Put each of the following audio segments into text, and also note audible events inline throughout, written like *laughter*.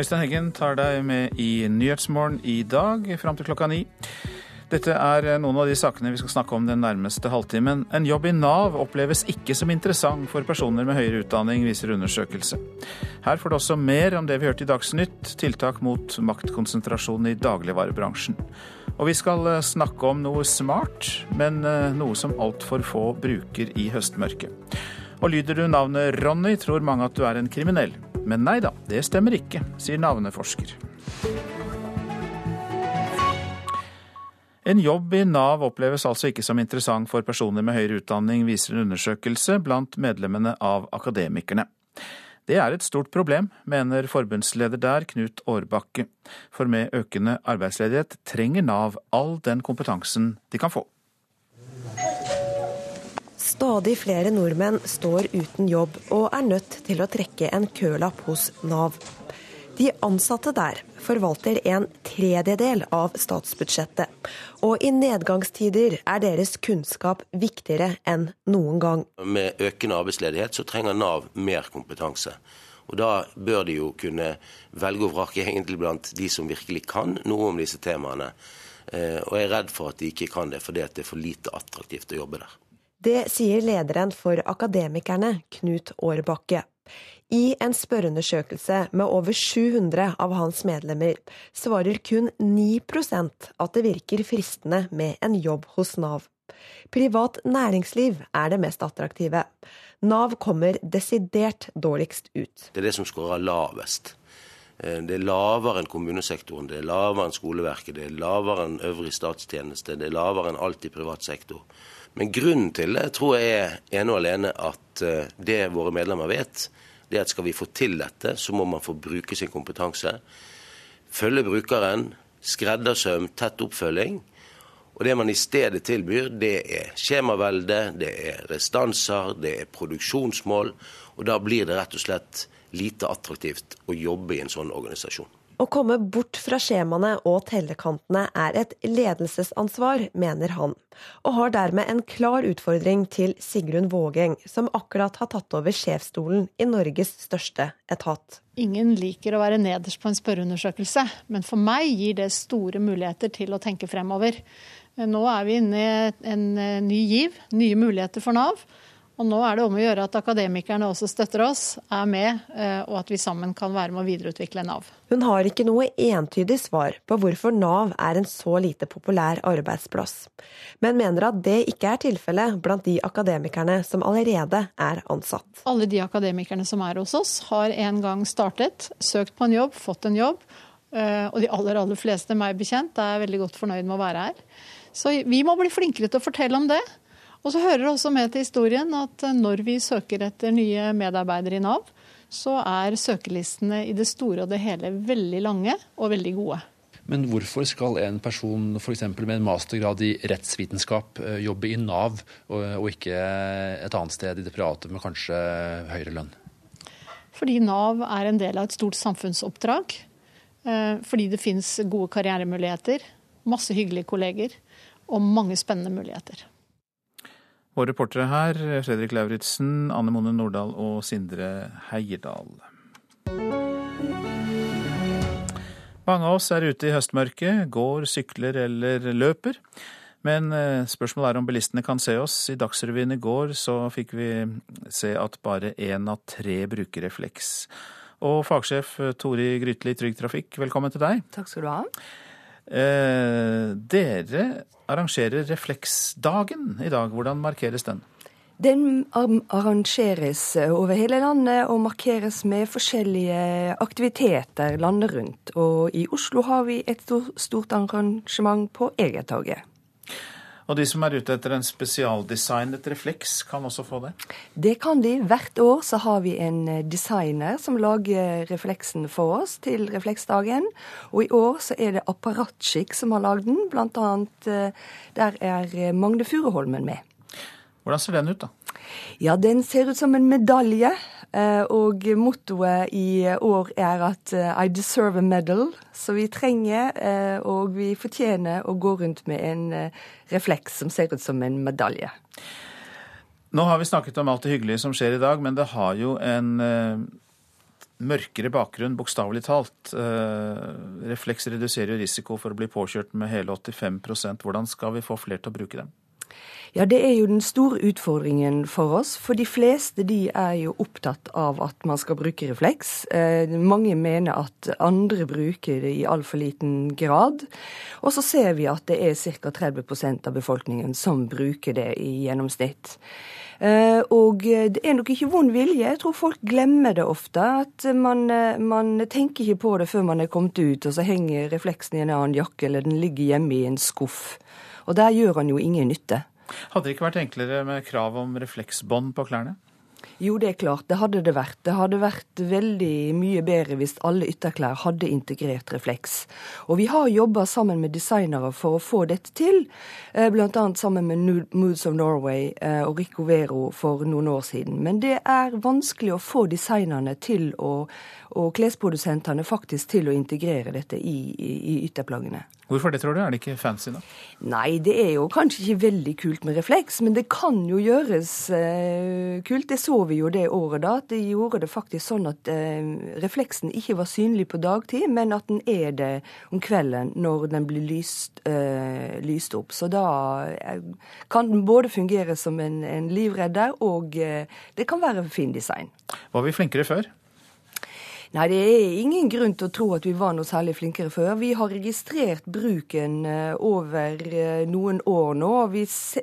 Øystein Heggen tar deg med i Nyhetsmorgen i dag fram til klokka ni. Dette er noen av de sakene vi skal snakke om den nærmeste halvtimen. En jobb i Nav oppleves ikke som interessant for personer med høyere utdanning, viser undersøkelse. Her får du også mer om det vi hørte i Dagsnytt, tiltak mot maktkonsentrasjon i dagligvarebransjen. Og vi skal snakke om noe smart, men eh, noe som altfor få bruker i høstmørket. Og lyder du navnet Ronny, tror mange at du er en kriminell. Men nei da, det stemmer ikke, sier navneforsker. En jobb i Nav oppleves altså ikke som interessant for personer med høyere utdanning, viser en undersøkelse blant medlemmene av Akademikerne. Det er et stort problem, mener forbundsleder der, Knut Årbakke. For med økende arbeidsledighet trenger Nav all den kompetansen de kan få. Stadig flere nordmenn står uten jobb og er nødt til å trekke en kølapp hos Nav. De ansatte der forvalter en tredjedel av statsbudsjettet. Og i nedgangstider er deres kunnskap viktigere enn noen gang. Med økende arbeidsledighet så trenger Nav mer kompetanse. Og Da bør de jo kunne velge og vrake egentlig blant de som virkelig kan noe om disse temaene. Eh, og jeg er redd for at de ikke kan det, fordi det er for lite attraktivt å jobbe der. Det sier lederen for Akademikerne, Knut Aarbakke. I en spørreundersøkelse med over 700 av hans medlemmer svarer kun 9% at det virker fristende med en jobb hos Nav. Privat næringsliv er det mest attraktive. Nav kommer desidert dårligst ut. Det er det som skårer lavest. Eh, det er lavere enn kommunesektoren, det er lavere enn skoleverket, det er lavere enn øvrig statstjeneste, det er lavere enn alt i privat sektor. Men grunnen til det tror jeg er ene og alene at eh, det våre medlemmer vet, det er at skal vi få til dette, så må man få bruke sin kompetanse. Følge brukeren, skreddersøm, tett oppfølging. Og det man i stedet tilbyr, det er skjemavelde, det er restanser, det er produksjonsmål. Og da blir det rett og slett lite attraktivt å jobbe i en sånn organisasjon. Å komme bort fra skjemaene og tellekantene er et ledelsesansvar, mener han, og har dermed en klar utfordring til Sigrun Vågeng, som akkurat har tatt over sjefsstolen i Norges største etat. Ingen liker å være nederst på en spørreundersøkelse, men for meg gir det store muligheter til å tenke fremover. Nå er vi inne i en ny giv, nye muligheter for Nav. Og nå er det om å gjøre at akademikerne også støtter oss, er med, eh, og at vi sammen kan være med å videreutvikle Nav. Hun har ikke noe entydig svar på hvorfor Nav er en så lite populær arbeidsplass, men mener at det ikke er tilfellet blant de akademikerne som allerede er ansatt. Alle de akademikerne som er hos oss, har en gang startet, søkt på en jobb, fått en jobb. Eh, og de aller, aller fleste, meg bekjent, er veldig godt fornøyd med å være her. Så vi må bli flinkere til å fortelle om det. Og så hører det også med til historien at når vi søker etter nye medarbeidere i Nav, så er søkelistene i det store og det hele veldig lange og veldig gode. Men hvorfor skal en person f.eks. med en mastergrad i rettsvitenskap eh, jobbe i Nav, og ikke et annet sted i det private med kanskje høyere lønn? Fordi Nav er en del av et stort samfunnsoppdrag. Eh, fordi det finnes gode karrieremuligheter, masse hyggelige kolleger og mange spennende muligheter. Og reportere her, Fredrik Lauritzen, Anne Mone Nordahl og Sindre Heierdal. Mange av oss er ute i høstmørket, går, sykler eller løper. Men eh, spørsmålet er om bilistene kan se oss. I Dagsrevyen i går så fikk vi se at bare én av tre bruker refleks. Og fagsjef Tori Grytli i Trygg Trafikk, velkommen til deg. Takk skal du ha. Eh, dere arrangerer Refleksdagen i dag. Hvordan markeres den? Den arrangeres eh, over hele landet og markeres med forskjellige aktiviteter landet rundt. Og i Oslo har vi et stort arrangement på Egertorget. Og de som er ute etter en spesialdesignet refleks, kan også få det? Det kan de. Hvert år så har vi en eh, designer som lager refleksen for oss til refleksdagen. Og i år så er det Apparatskikk som har lagd den. Blant annet eh, der er eh, Magne Furuholmen med. Hvordan ser den ut, da? Ja, den ser ut som en medalje. Eh, og mottoet i år er at eh, I deserve a medal. Så vi trenger, eh, og vi fortjener, å gå rundt med en refleks som ser ut som en medalje. Nå har vi snakket om alt det hyggelige som skjer i dag, men det har jo en mørkere bakgrunn, bokstavelig talt. Refleks reduserer jo risiko for å bli påkjørt med hele 85% Hvordan skal vi få flere til å bruke dem? Ja, Det er jo den store utfordringen for oss. For de fleste de er jo opptatt av at man skal bruke refleks. Eh, mange mener at andre bruker det i altfor liten grad. Og så ser vi at det er ca. 30% av befolkningen som bruker det i gjennomsnitt. Eh, og det er nok ikke vond vilje. Jeg tror folk glemmer det ofte. At man, eh, man, tenker ikke på det før man er kommet ut, og så henger refleksen i en annen jakke, eller den ligger hjemme i en skuff. Og der gjør han jo ingen nytte. Hadde det ikke vært enklere med krav om refleksbånd på klærne? Jo, det er klart. Det hadde det vært. Det hadde vært veldig mye bedre hvis alle ytterklær hadde integrert refleks. Og vi har jobba sammen med designere for å få dette til, eh, bl.a. sammen med Moods of Norway eh, og Rico Vero for noen år siden. Men det er vanskelig å få designerne til å, og klesprodusentene faktisk til å integrere dette i, i, i ytterplaggene. Hvorfor det, tror du? Er det ikke fancy, da? Nei, det er jo kanskje ikke veldig kult med refleks, men det kan jo gjøres eh, kult. Det er så vi jo det året, da. At det gjorde det faktisk sånn at eh, refleksen ikke var synlig på dagtid, men at den er det om kvelden når den blir lyst, eh, lyst opp. Så da eh, kan den både fungere som en, en livredder, og eh, det kan være fin design. Var vi flinkere før? Nei, det er ingen grunn til å tro at vi var noe særlig flinkere før. Vi har registrert bruken eh, over eh, noen år nå. Vi,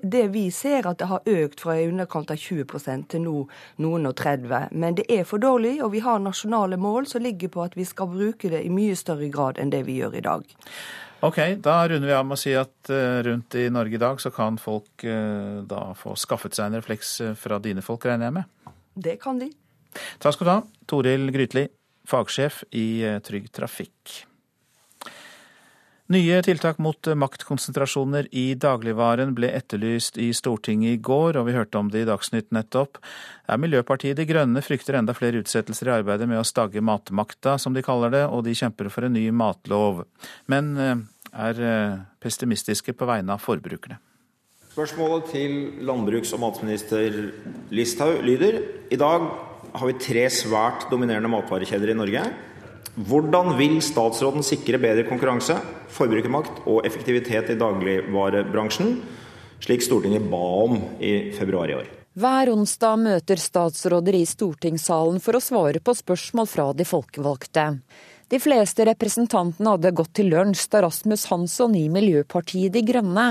det vi ser at det har økt fra i underkant av 20% til nå noen og 30. Men det er for dårlig, og vi har nasjonale mål som ligger på at vi skal bruke det i mye større grad enn det vi gjør i dag. Ok, da runder vi av med å si at eh, rundt i Norge i dag så kan folk da få skaffet seg en refleks fra dine folk, regner jeg med? Det kan de. Takk skal du ha, Toril Grytli fagsjef i eh, Trygg Trafikk. Nye tiltak mot maktkonsentrasjoner i dagligvaren ble etterlyst i Stortinget i går, og vi hørte om det i Dagsnytt nettopp. Er Miljøpartiet De Grønne frykter enda flere utsettelser i arbeidet med å stagge matmakta, som de kaller det, og de kjemper for en ny matlov. Men eh, er eh, pessimistiske på vegne av forbrukerne. Spørsmålet til landbruks- og matminister Listhaug lyder i dag har vi tre svært dominerende matvarekjeder i Norge. Hvordan vil statsråden sikre bedre konkurranse, forbrukermakt og effektivitet i dagligvarebransjen, slik Stortinget ba om i februar i år? Hver onsdag møter statsråder i stortingssalen for å svare på spørsmål fra de folkevalgte. De fleste representantene hadde gått til lunsj da Rasmus Hansson i Miljøpartiet De Grønne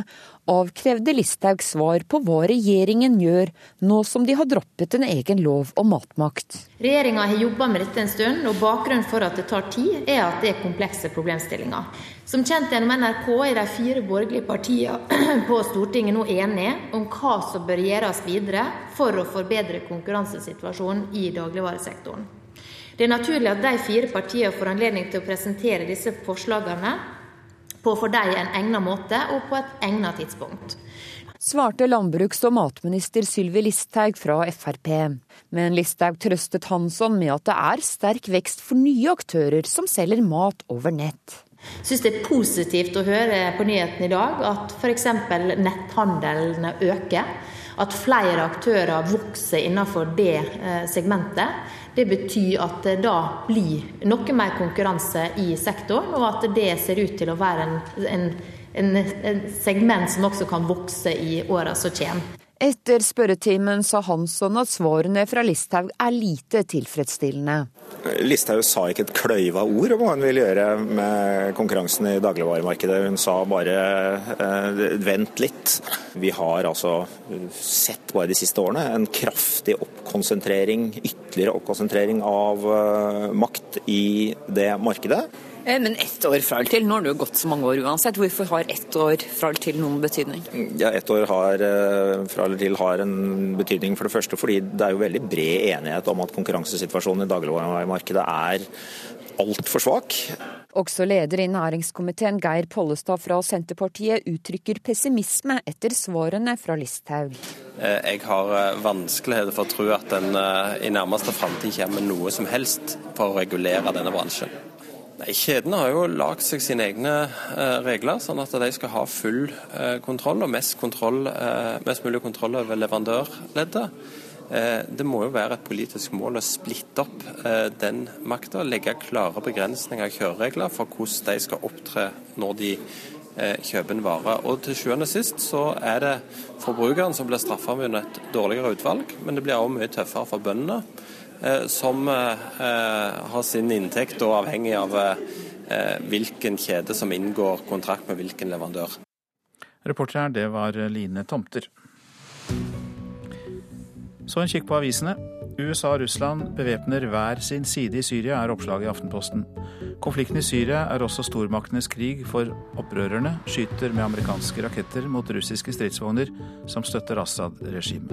avkrevde Listhaug svar på hva regjeringen gjør, nå som de har droppet en egen lov om matmakt. Regjeringa har jobba med dette en stund, og bakgrunnen for at det tar tid, er at det er komplekse problemstillinger. Som kjent gjennom NRK er de fire borgerlige partiene på Stortinget nå enige om hva som bør gjøres videre for å forbedre konkurransesituasjonen i dagligvaresektoren. Det er naturlig at de fire partiene får anledning til å presentere disse forslagene på for dem en egnet måte og på et egnet tidspunkt. Svarte landbruks- og matminister Sylvi Listhaug fra Frp. Men Listhaug trøstet Hansson med at det er sterk vekst for nye aktører som selger mat over nett. Jeg syns det er positivt å høre på nyhetene i dag at f.eks. netthandelen øker. At flere aktører vokser innenfor det eh, segmentet. Det betyr at det da blir noe mer konkurranse i sektoren, og at det ser ut til å være en, en, en, en segment som også kan vokse i åra som kommer. Etter spørretimen sa Hansson at svarene fra Listhaug er lite tilfredsstillende. Listhaug sa ikke et kløyva ord om hva hun vil gjøre med konkurransen i dagligvaremarkedet. Hun sa bare eh, vent litt. Vi har altså sett bare de siste årene en kraftig oppkonsentrering, ytterligere oppkonsentrering av eh, makt i det markedet. Eh, men ett år fra eller til, nå har det jo gått så mange år uansett. Hvorfor har ett år fra eller til noen betydning? Ja, Ett år har, eh, fra eller til har en betydning for det første fordi det er jo veldig bred enighet om at konkurransesituasjonen i dagligvaremarkedet er altfor svak. Også leder i næringskomiteen Geir Pollestad fra Senterpartiet uttrykker pessimisme etter svarene fra Listhaug. Eh, jeg har vanskeligheter for å tro at en i nærmeste framtid kommer med noe som helst for å regulere denne bransjen. Nei, Kjedene har jo lagd seg sine egne eh, regler, sånn at de skal ha full eh, kontroll og mest, kontroll, eh, mest mulig kontroll over leverandørleddet. Det må jo være et politisk mål å splitte opp den makta, legge klare begrensninger og kjøreregler for hvordan de skal opptre når de kjøper en vare. Og til sjuende og sist så er det forbrukeren som blir straffa med et dårligere utvalg, men det blir også mye tøffere for bøndene, som har sin inntekt og avhengig av hvilken kjede som inngår kontrakt med hvilken leverandør. Reporter her, det var Line Tomter. Så en kikk på avisene. USA og Russland bevæpner hver sin side i Syria, er oppslaget i Aftenposten. Konflikten i Syria er også stormaktenes krig, for opprørerne skyter med amerikanske raketter mot russiske stridsvogner som støtter Assad-regimet.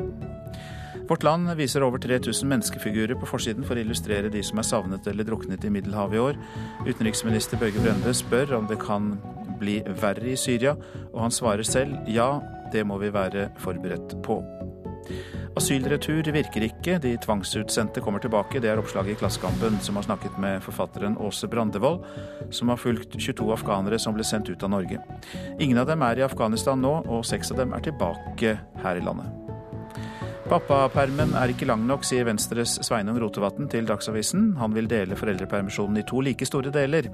Vårt Land viser over 3000 menneskefigurer på forsiden for å illustrere de som er savnet eller druknet i Middelhavet i år. Utenriksminister Børge Brende spør om det kan bli verre i Syria, og han svarer selv ja, det må vi være forberedt på. Asylretur virker ikke, de tvangsutsendte kommer tilbake. Det er oppslaget i Klassekampen, som har snakket med forfatteren Åse Brandevold, som har fulgt 22 afghanere som ble sendt ut av Norge. Ingen av dem er i Afghanistan nå, og seks av dem er tilbake her i landet. Pappapermen er ikke lang nok, sier Venstres Sveinung Rotevatn til Dagsavisen. Han vil dele foreldrepermisjonen i to like store deler.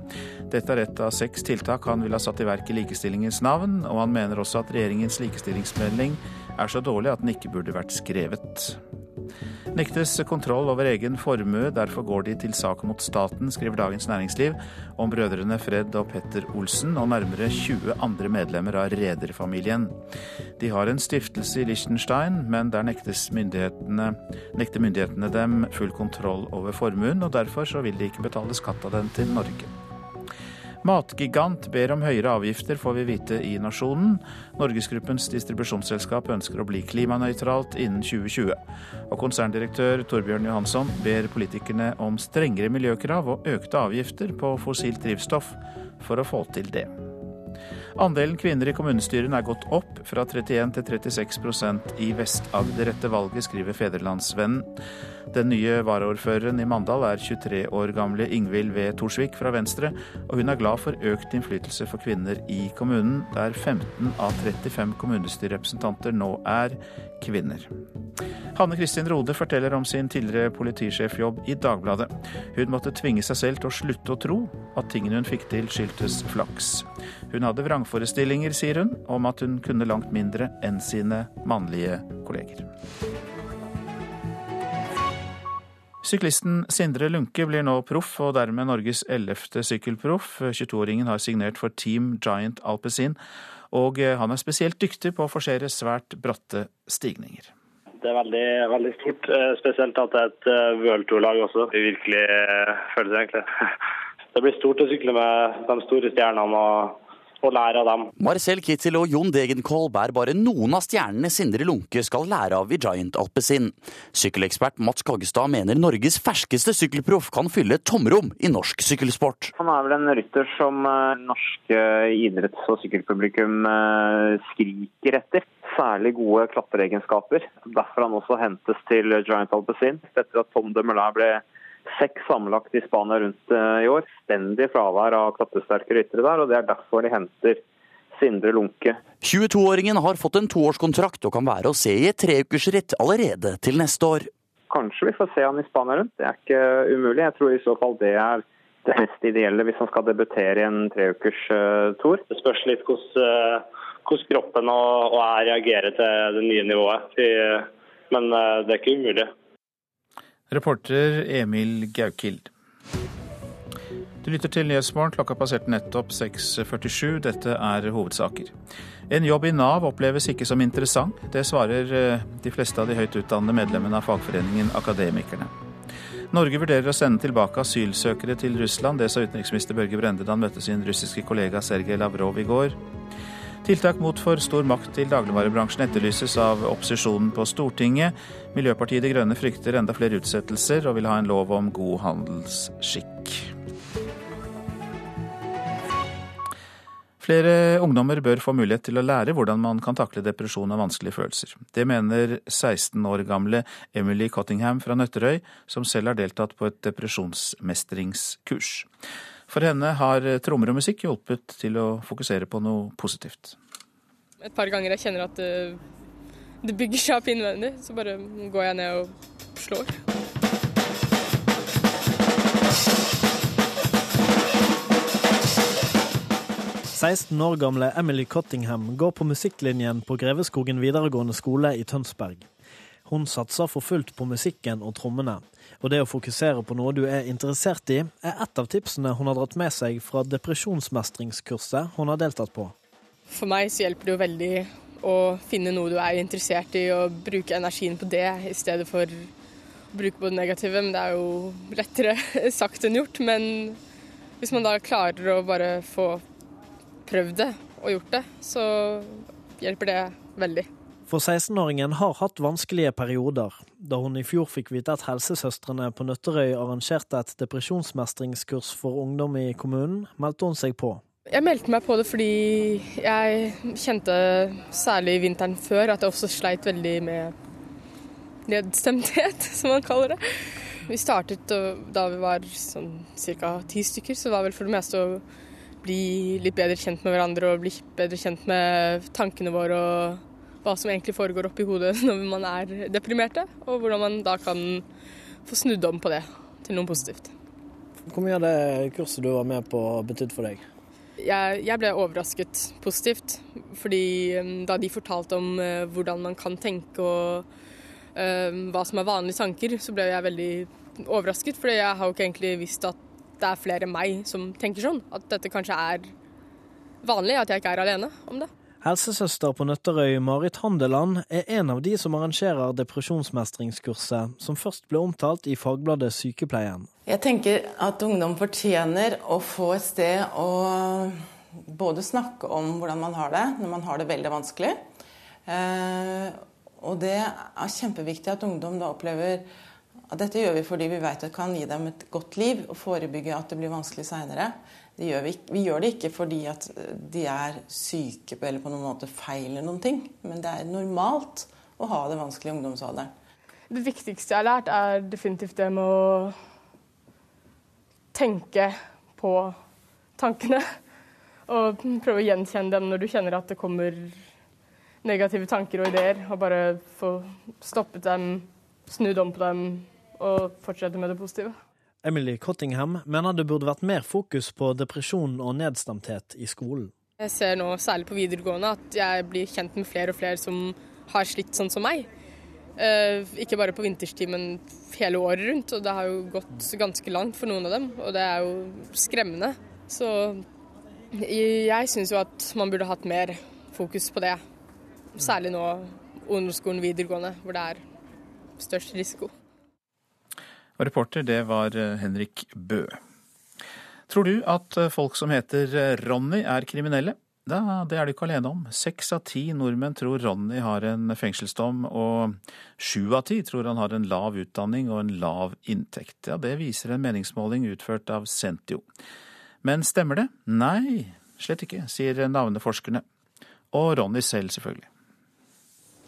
Dette er ett av seks tiltak han vil ha satt i verk i likestillingens navn, og han mener også at regjeringens likestillingsmelding er så dårlig at den ikke burde vært skrevet. Nektes kontroll over egen formue, derfor går de til sak mot staten, skriver Dagens Næringsliv om brødrene Fred og Petter Olsen og nærmere 20 andre medlemmer av rederfamilien. De har en stiftelse i Liechtenstein, men der myndighetene, nekter myndighetene dem full kontroll over formuen, og derfor så vil de ikke betale skatt av den til Norge. Matgigant ber om høyere avgifter, får vi vite i Nasjonen. Norgesgruppens distribusjonsselskap ønsker å bli klimanøytralt innen 2020. Og konserndirektør Torbjørn Johansson ber politikerne om strengere miljøkrav og økte avgifter på fossilt drivstoff for å få til det. Andelen kvinner i kommunestyrene er gått opp, fra 31 til 36% i Vest-Agder etter valget, skriver Federlandsvennen. Den nye varaordføreren i Mandal er 23 år gamle Ingvild V. Torsvik fra Venstre, og hun er glad for økt innflytelse for kvinner i kommunen, der 15 av 35 kommunestyrerepresentanter nå er kvinner. Hanne Kristin Rode forteller om sin tidligere politisjefjobb i Dagbladet. Hun måtte tvinge seg selv til å slutte å tro at tingene hun fikk til, skyldtes flaks. Hun hadde vrangforestillinger, sier hun, om at hun kunne langt mindre enn sine mannlige kolleger. Syklisten Sindre Lunke blir nå proff, og dermed Norges ellevte sykkelproff. 22-åringen har signert for Team Giant Alpezin, og eh, han er spesielt dyktig på å forsere svært bratte stigninger. Det er veldig, veldig stort, eh, spesielt at det er et eh, World Tour-lag også. Det virkelig føles egentlig. *laughs* Det blir stort å sykle med de store stjernene. og og lære av dem. Marcel Kittel og Jon Degenkolb er bare noen av stjernene Sindre Lunke skal lære av i Giant Alpezin. Sykkelekspert Mats Kaggestad mener Norges ferskeste sykkelproff kan fylle tomrom i norsk sykkelsport. Han er vel en rytter som eh, norske idretts- og sykkelpublikum eh, skriker etter. Særlig gode klatreegenskaper. Derfor han også hentes til Giant Alpezin. Etter at Tom de Møller ble seks sammenlagt i Spania rundt eh, i år. Stendig fravær av klatresterke ryttere der, og det er derfor de henter Sindre Lunke. 22-åringen har fått en toårskontrakt og kan være å se i et treukersritt allerede til neste år. Kanskje vi får se han i Spania rundt, det er ikke umulig. Jeg tror i så fall det er det mest ideelle hvis han skal debutere i en treukers uh, tour. Det spørs litt hvordan, uh, hvordan kroppen og, og er reagerer til det nye nivået. Men det er ikke umulig. Reporter Emil Gaukild. Du lytter til Nyhetsmorgen. Klokka passerte nettopp 6.47. Dette er hovedsaker. En jobb i Nav oppleves ikke som interessant. Det svarer eh, de fleste av de høyt utdannede medlemmene av fagforeningen Akademikerne. Norge vurderer å sende tilbake asylsøkere til Russland. Det sa utenriksminister Børge Brende da han møtte sin russiske kollega Sergej Lavrov i går. Tiltak mot for stor makt til dagligvarebransjen etterlyses av opposisjonen på Stortinget. Miljøpartiet De Grønne frykter enda flere utsettelser og vil ha en lov om god handelsskikk. Flere ungdommer bør få mulighet til å lære hvordan man kan takle depresjon og vanskelige følelser. Det mener 16 år gamle Emily Cottingham fra Nøtterøy, som selv har deltatt på et depresjonsmestringskurs. For henne har trommer og musikk hjulpet til å fokusere på noe positivt. Et par ganger jeg kjenner at det, det bygger seg opp innvendig. Så bare går jeg ned og slår. 16 år gamle Emily Cottingham går på musikklinjen på Greveskogen videregående skole i Tønsberg. Hun satser for fullt på musikken og trommene. Og det å fokusere på noe du er interessert i, er et av tipsene hun har dratt med seg fra depresjonsmestringskurset hun har deltatt på. For meg så hjelper det jo veldig å finne noe du er interessert i, og bruke energien på det i stedet for å bruke på det negative. Men det er jo lettere *laughs* sagt enn gjort. Men hvis man da klarer å bare få prøvd det og gjort det, så hjelper det veldig. For 16-åringen har hatt vanskelige perioder. Da hun i fjor fikk vite at helsesøstrene på Nøtterøy arrangerte et depresjonsmestringskurs for ungdom i kommunen, meldte hun seg på. Jeg meldte meg på det fordi jeg kjente særlig vinteren før at jeg også sleit veldig med nedstemthet, *laughs* som man kaller det. Vi startet da vi var sånn ca. ti stykker, så var vel for det meste å bli litt bedre kjent med hverandre og bli bedre kjent med tankene våre og hva som egentlig foregår oppi hodet *laughs* når man er deprimerte, og hvordan man da kan få snudd om på det til noe positivt. Hvor mye av det kurset du var med på betydde for deg? Jeg, jeg, ble overrasket positivt. Fordi um, da de fortalte om uh, hvordan man kan tenke og uh, hva som er vanlige tanker, så ble jeg veldig overrasket. For jeg har jo ikke egentlig visst at det er flere enn meg som tenker sånn. At dette kanskje er vanlig, at jeg ikke er alene om det. Helsesøster på Nøtterøy, Marit Handeland, er en av de som arrangerer depresjonsmestringskurset, som først ble omtalt i fagbladet Sykepleien. Jeg tenker at ungdom fortjener å få et sted å både snakke om hvordan man har det når man har det veldig vanskelig. Eh, og det er kjempeviktig at ungdom da opplever at dette gjør vi fordi vi vet at det kan gi dem et godt liv og forebygge at det blir vanskelig seinere. Vi, vi, gjør det ikke fordi at de er syke eller på noen måte feiler noen ting, men det er normalt å ha det vanskelig i ungdomsalderen. Det viktigste jeg har lært, er definitivt det med å tenke på tankene. Og prøve å gjenkjenne dem når du kjenner at det kommer negative tanker og ideer. Og bare få stoppet dem, snudd om på dem og fortsette med det positive. Emily Cottingham mener det burde vært mer fokus på depresjon og nedstemthet i skolen. Jeg ser nå, særlig på videregående, at jeg blir kjent med flere og flere som har slitt sånn som meg. Eh, ikke bare på vinterstid, men hele året rundt. Og det har jo gått ganske langt for noen av dem, og det er jo skremmende. Så jeg syns jo at man burde hatt mer fokus på det. Særlig nå ungdomsskolen videregående, hvor det er størst risiko. Og reporter, det var eh, Henrik Bø. Tror du at eh, folk som heter eh, Ronny er kriminelle? Da, det er du ikke alene om. Seks av ti nordmenn tror Ronny har en fengselsdom, og sju av ti tror han har en lav utdanning og en lav inntekt. Ja, Det viser en meningsmåling utført av Sentio. Men stemmer det? Nei, slett ikke, sier navneforskerne. Og Ronny selv, selvfølgelig.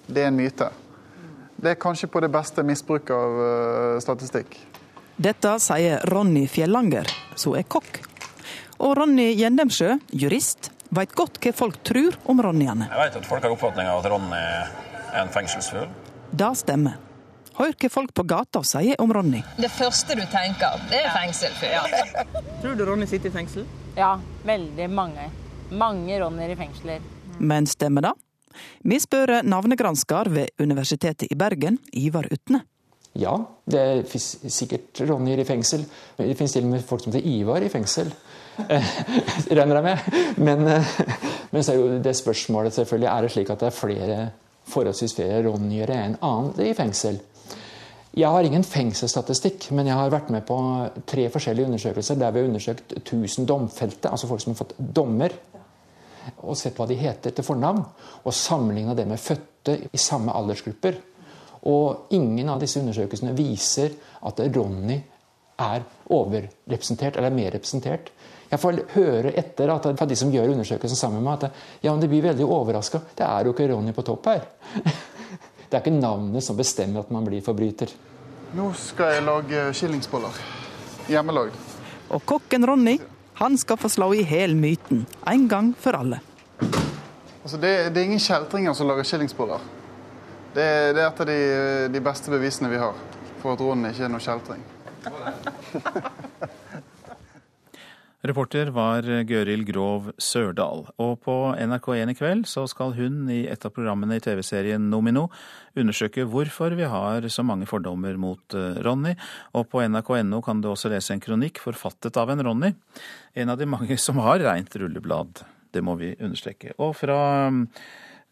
Det er en myte. Det er kanskje på det beste misbruk av uh, statistikk. Dette sier Ronny Fjellanger, som er kokk. Og Ronny Gjendemsjø, jurist, veit godt hva folk tror om Ronnyene. Jeg vet at folk har oppfatning av at Ronny er en fengselsfugl. Det stemmer. Hør hva folk på gata sier om Ronny. Det første du tenker, det er fengsel. Ja. *laughs* Tror du Ronny sitter i fengsel? Ja, veldig mange. Mange Ronnyer i fengsler. Men stemmer det? Vi spør navnegransker ved Universitetet i Bergen, Ivar Utne. Ja, det fins sikkert Ronnyer i fengsel. Det finnes til og med folk som heter Ivar i fengsel. *laughs* Regner jeg med. Men, men, så er jo det spørsmålet selvfølgelig er det slik at det er flere forholdsvis flere Ronnyer enn andre i fengsel. Jeg har ingen fengselsstatistikk, men jeg har vært med på tre forskjellige undersøkelser der vi har undersøkt 1000 domfelte, altså folk som har fått dommer og sett hva de heter til fornavn, og sammenligna det med fødte i samme aldersgrupper. Og ingen av disse undersøkelsene viser at Ronny er overrepresentert eller mer representert. Jeg får høre etter at, fra de som gjør undersøkelsen sammen med meg, at ja, men de blir veldig overraska. Det er jo ikke Ronny på topp her. *laughs* Det er ikke navnet som bestemmer at man blir forbryter. Nå skal jeg lage skillingsboller. Hjemmelagd. Og kokken Ronny han skal få slå i hjel myten, en gang for alle. Altså det, det, er ingen kjeltringer som lager skillingsboller. Det det er et av de, de beste bevisene vi har for at Ron ikke er noe kjeltring. *laughs* Reporter var Gøril Grov Sørdal. Og på NRK1 i kveld så skal hun i et av programmene i TV-serien Nomino undersøke hvorfor vi har så mange fordommer mot eh, Ronny. Og på nrk.no kan du også lese en kronikk forfattet av en Ronny. En av de mange som har reint rulleblad. Det må vi understreke. Og fra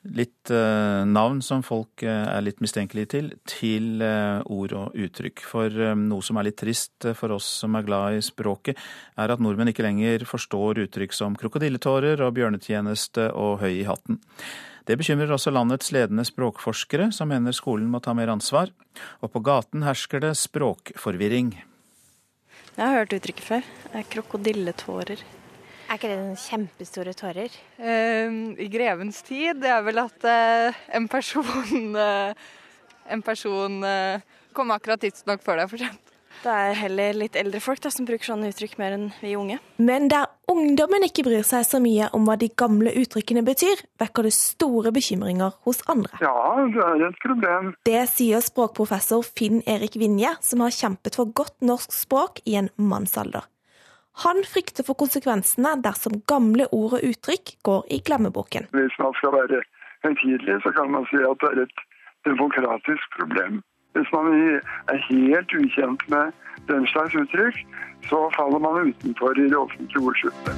litt eh, navn som folk eh, er litt mistenkelige til, til eh, ord og uttrykk. For noe som er litt trist for oss som er glad i språket, er at nordmenn ikke lenger forstår uttrykk som krokodilletårer og bjørnetjeneste og høy i hatten. Det bekymrer også landets ledende språkforskere, som mener skolen må ta mer ansvar. Og på gaten hersker det språkforvirring. Jeg har hørt uttrykket før. Krokodilletårer. Er ikke det kjempestore tårer? Uh, I grevens tid det er vel at uh, en person uh, *laughs* En person kom akkurat tidsnok før det er for sent. Det er heller litt eldre folk da, som bruker sånne uttrykk mer enn vi unge. Men der ungdommen ikke bryr seg så mye om hva de gamle uttrykkene betyr, vekker det store bekymringer hos andre. Ja, det er et problem. Det sier språkprofessor Finn Erik Vinje, som har kjempet for godt norsk språk i en mannsalder. Han frykter for konsekvensene dersom gamle ord og uttrykk går i glemmeboken. Hvis man skal være høytidelig, så kan man si at det er et demokratisk problem. Hvis man er helt ukjent med den slags uttrykk, så faller man utenfor i det offentlige ordskiftet.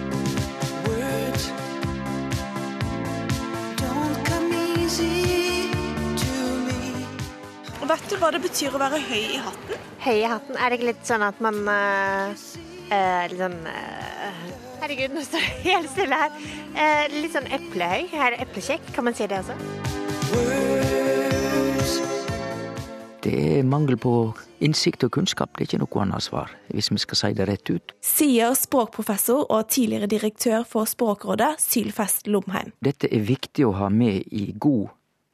Vet du hva det betyr å være høy i hatten? Høy i hatten? Er det ikke litt sånn at man uh eh, litt sånn eh, Herregud, nå står det helt stille her. Eh, litt sånn eplehøy. Her er eplekjekk, kan man si det også? Det er mangel på innsikt og kunnskap. Det er ikke noe annet svar, hvis vi skal si det rett ut. Sier språkprofessor og tidligere direktør for Språkrådet, Sylfest Lomheim. Dette er viktig å ha med i god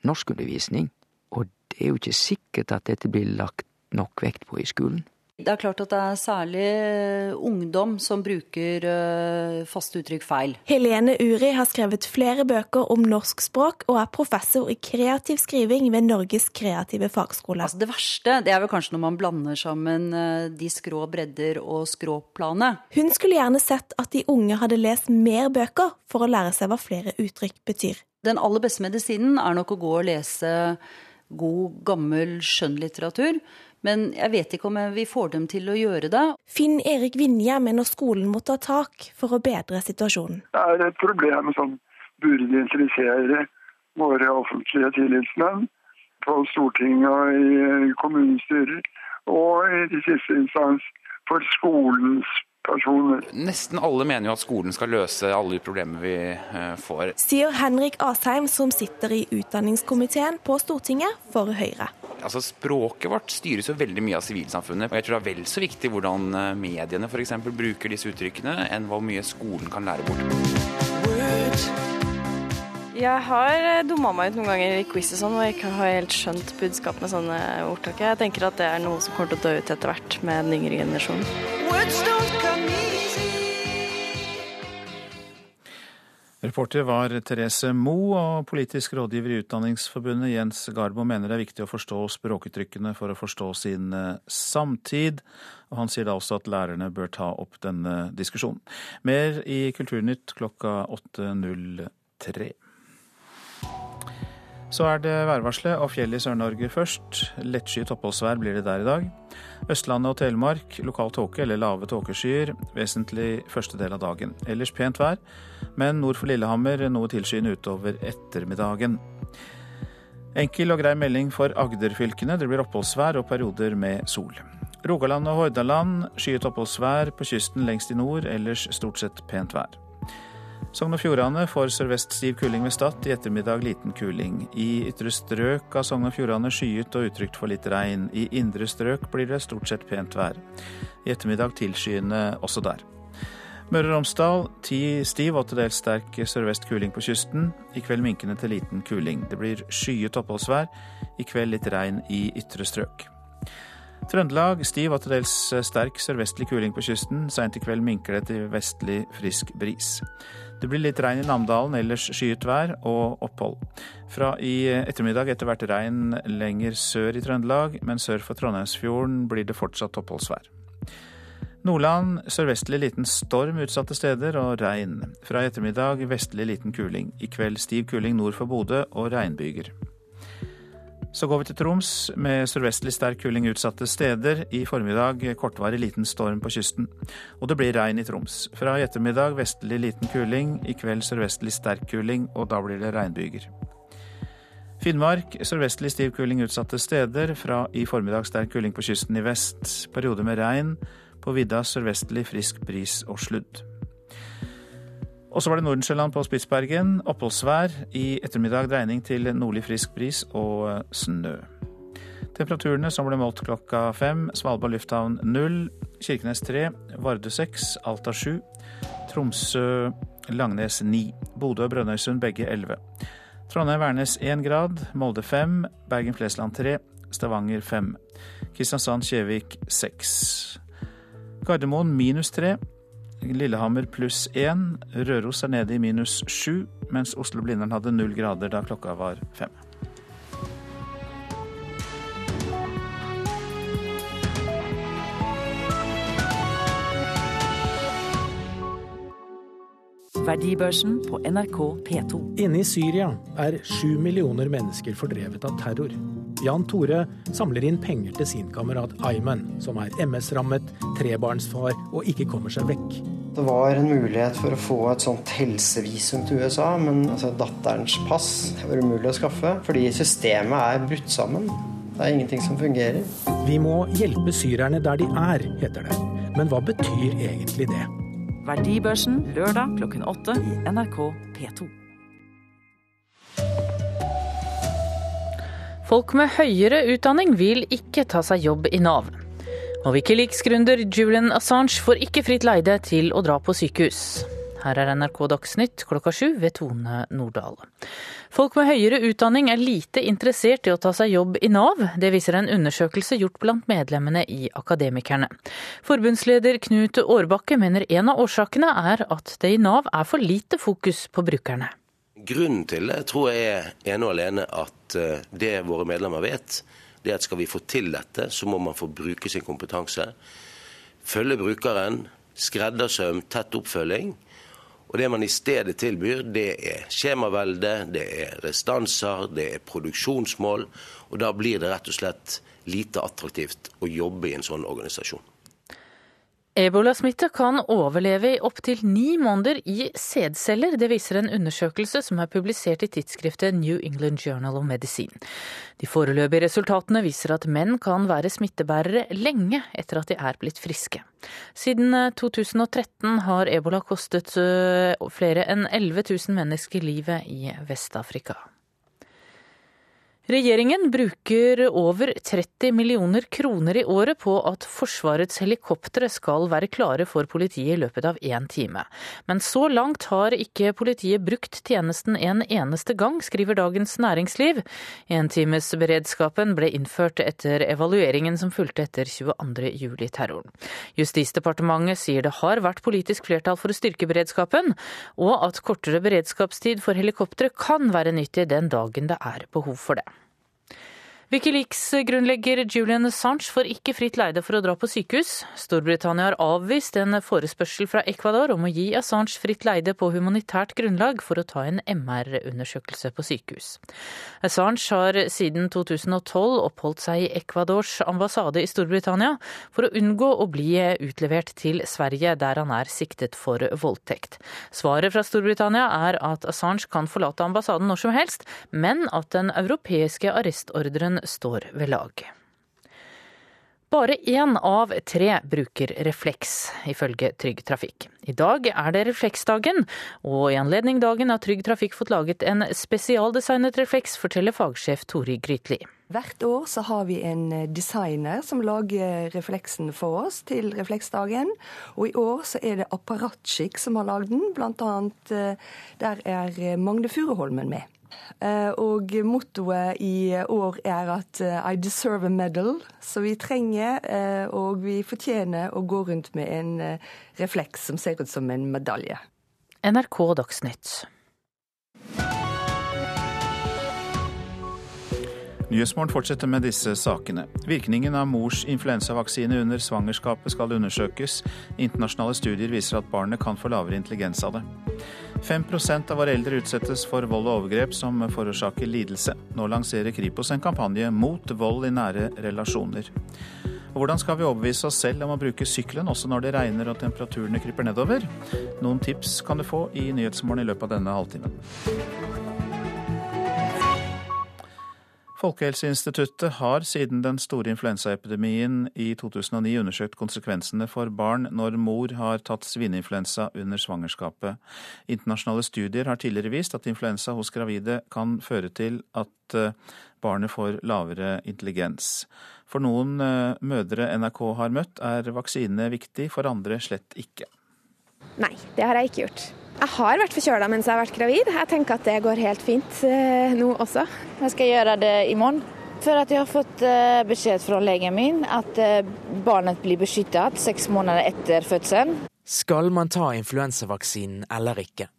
norskundervisning, og det er jo ikke sikkert at dette blir lagt nok vekt på i skolen. Det er klart at det er særlig eh, ungdom som bruker uh, faste uttrykk feil. Helene Uri har skrevet flere bøker om norsk språk, og er professor i kreativ skriving ved Norges kreative fagskole. Altså det verste det er vel kanskje når man blander sammen uh, de skrå bredder og skråplanet. Hun skulle gjerne sett at de unge hadde lest mer bøker for å lære seg hva flere uttrykk betyr. Den aller beste medisinen er nok å gå og lese god, gammel skjønnlitteratur. Men jeg vet ikke om vi får dem til å gjøre det. Finn Erik Vinje mener skolen må ta tak for å bedre situasjonen. Det er et problem som burde interessere våre offentlige tillitsmenn på Stortinget og i kommunestyrer, og i siste instans for skolens personer. Nesten alle mener jo at skolen skal løse alle de problemer vi eh, får. Sier Henrik Asheim, som sitter i utdanningskomiteen på Stortinget for Høyre. Altså Språket vårt styres jo veldig mye av sivilsamfunnet. og Jeg tror det er vel så viktig hvordan eh, mediene f.eks. bruker disse uttrykkene, enn hvor mye skolen kan lære bort. Jeg har eh, dumma meg ut noen ganger i quiz og sånn, og jeg ikke har helt skjønt budskapet med sånne ordtak. Jeg tenker at det er noe som kommer til å dø ut etter hvert med den yngre generasjonen. Reporter var Therese Moe, og politisk rådgiver i Utdanningsforbundet Jens Garbo mener det er viktig å forstå språkuttrykkene for å forstå sin eh, samtid. Og han sier da også at lærerne bør ta opp denne diskusjonen. Mer i Kulturnytt klokka 8.03. Så er det værvarselet og fjell i Sør-Norge først. Lettskyet oppholdsvær blir det der i dag. Østlandet og Telemark lokal tåke eller lave tåkeskyer vesentlig første del av dagen. Ellers pent vær, men nord for Lillehammer noe tilskyende utover ettermiddagen. Enkel og grei melding for Agder-fylkene. Det blir oppholdsvær og perioder med sol. Rogaland og Hordaland skyet oppholdsvær, på kysten lengst i nord ellers stort sett pent vær. Sogn og Fjordane får sørvest stiv kuling ved Stad, i ettermiddag liten kuling. I ytre strøk av Sogn og Fjordane skyet og utrygt for litt regn. I indre strøk blir det stort sett pent vær. I ettermiddag tilskyende også der. Møre og Romsdal ti stiv og til dels sterk sørvest kuling på kysten. I kveld minkende til liten kuling. Det blir skyet oppholdsvær. I kveld litt regn i ytre strøk. Trøndelag stiv og til dels sterk sørvestlig kuling på kysten. Seint i kveld minker det til vestlig frisk bris. Det blir litt regn i Namdalen, ellers skyet vær og opphold. Fra i ettermiddag etter hvert regn lenger sør i Trøndelag, men sør for Trondheimsfjorden blir det fortsatt oppholdsvær. Nordland sørvestlig liten storm utsatte steder og regn. Fra i ettermiddag vestlig liten kuling. I kveld stiv kuling nord for Bodø og regnbyger. Så går vi til Troms med sørvestlig sterk kuling utsatte steder. I formiddag kortvarig liten storm på kysten. Og det blir regn i Troms. Fra i ettermiddag vestlig liten kuling. I kveld sørvestlig sterk kuling, og da blir det regnbyger. Finnmark sørvestlig stiv kuling utsatte steder. Fra i formiddag sterk kuling på kysten i vest. Periode med regn. På vidda sørvestlig frisk bris og sludd. Og så var det Nordensjøland på Spitsbergen. Oppholdsvær. I ettermiddag dreining til nordlig frisk bris og eh, snø. Temperaturene som ble målt klokka fem. Svalbard lufthavn null. Kirkenes tre. Vardø seks. Alta sju. Tromsø Langnes ni. Bodø og Brønnøysund begge elleve. Trondheim-Værnes én grad. Molde fem. Bergen-Flesland tre. Stavanger fem. Kristiansand-Kjevik seks. Gardermoen minus tre. Lillehammer pluss én. Røros er nede i minus sju, mens Oslo-Blindern hadde null grader da klokka var fem. Verdibørsen på NRK P2. Inne i Syria er sju millioner mennesker fordrevet av terror. Jan Tore samler inn penger til sin kamerat Ayman, som er MS-rammet, trebarnsfar og ikke kommer seg vekk. Det var en mulighet for å få et sånt helsevisum til USA, men altså, datterens pass var umulig å skaffe fordi systemet er brutt sammen. Det er ingenting som fungerer. Vi må hjelpe syrerne der de er, heter det. Men hva betyr egentlig det? Verdibørsen lørdag klokken åtte i NRK P2. Folk med høyere utdanning vil ikke ta seg jobb i Nav. Og Wikileaks-gründer Julian Assange får ikke fritt leide til å dra på sykehus. Her er NRK Dagsnytt klokka sju ved Tone Nordahl. Folk med høyere utdanning er lite interessert i å ta seg jobb i Nav. Det viser en undersøkelse gjort blant medlemmene i Akademikerne. Forbundsleder Knut Årbakke mener en av årsakene er at det i Nav er for lite fokus på brukerne. Grunnen til det tror jeg er ene og alene at eh, det våre medlemmer vet, det er at skal vi få til dette, så må man få bruke sin kompetanse. Følge brukeren, skreddersøm, tett oppfølging. Og det man i stedet tilbyr, det er skjemavelde, det er restanser, det er produksjonsmål. Og da blir det rett og slett lite attraktivt å jobbe i en sånn organisasjon. Ebolasmitte kan overleve i opptil ni måneder i sædceller. Det viser en undersøkelse som er publisert i tidsskriftet New England Journal of Medicine. De foreløpige resultatene viser at menn kan være smittebærere lenge etter at de er blitt friske. Siden 2013 har ebola kostet øh, flere enn 11 000 mennesker livet i Vest-Afrika. Regjeringen bruker over 30 millioner kroner i året på at Forsvarets helikoptre skal være klare for politiet i løpet av én time. Men så langt har ikke politiet brukt tjenesten en eneste gang, skriver Dagens Næringsliv. Entimesberedskapen ble innført etter evalueringen som fulgte etter 22. juli-terroren. Justisdepartementet sier det har vært politisk flertall for å styrke beredskapen, og at kortere beredskapstid for helikoptre kan være nyttig den dagen det er behov for det. Wikileaks-grunnlegger Julian Assange får ikke fritt leide for å dra på sykehus. Storbritannia har avvist en forespørsel fra Ecuador om å gi Assange fritt leide på humanitært grunnlag for å ta en MR-undersøkelse på sykehus. Assange har siden 2012 oppholdt seg i Ecuadors ambassade i Storbritannia for å unngå å bli utlevert til Sverige, der han er siktet for voldtekt. Svaret fra Storbritannia er at Assange kan forlate ambassaden når som helst, men at den europeiske arrestordren står ved lag. Bare én av tre bruker refleks, ifølge Trygg Trafikk. I dag er det refleksdagen, og i anledning dagen har Trygg Trafikk fått laget en spesialdesignet refleks, forteller fagsjef Tori Grytli. Hvert år så har vi en designer som lager refleksen for oss til refleksdagen. Og i år så er det Apparatskikk som har lagd den, blant annet eh, der er Magne Furuholmen med. Eh, og mottoet i år er at eh, I deserve a medal. Så vi trenger og vi fortjener å gå rundt med en refleks som ser ut som en medalje. NRK Dagsnytt. Nyhetsmorgen fortsetter med disse sakene. Virkningen av mors influensavaksine under svangerskapet skal undersøkes. Internasjonale studier viser at barnet kan få lavere intelligens av det. 5% av våre eldre utsettes for vold og overgrep som forårsaker lidelse. Nå lanserer Kripos en kampanje mot vold i nære relasjoner. Og hvordan skal vi overbevise oss selv om å bruke sykkelen også når det regner og temperaturene kryper nedover? Noen tips kan du få i Nyhetsmorgen i løpet av denne halvtimen. Folkehelseinstituttet har siden den store influensaepidemien i 2009 undersøkt konsekvensene for barn når mor har tatt svineinfluensa under svangerskapet. Internasjonale studier har tidligere vist at influensa hos gravide kan føre til at eh, barnet får lavere intelligens. For noen eh, mødre NRK har møtt, er vaksine viktig, for andre slett ikke. Nei, det har jeg ikke gjort. Jeg har vært forkjøla mens jeg har vært gravid. Jeg tenker at det går helt fint eh, nå også. Jeg skal gjøre det i morgen. For at jeg har fått eh, beskjed fra legen min at eh, barnet blir beskyttet seks måneder etter fødselen. Skal man ta influensavaksinen eller ikke?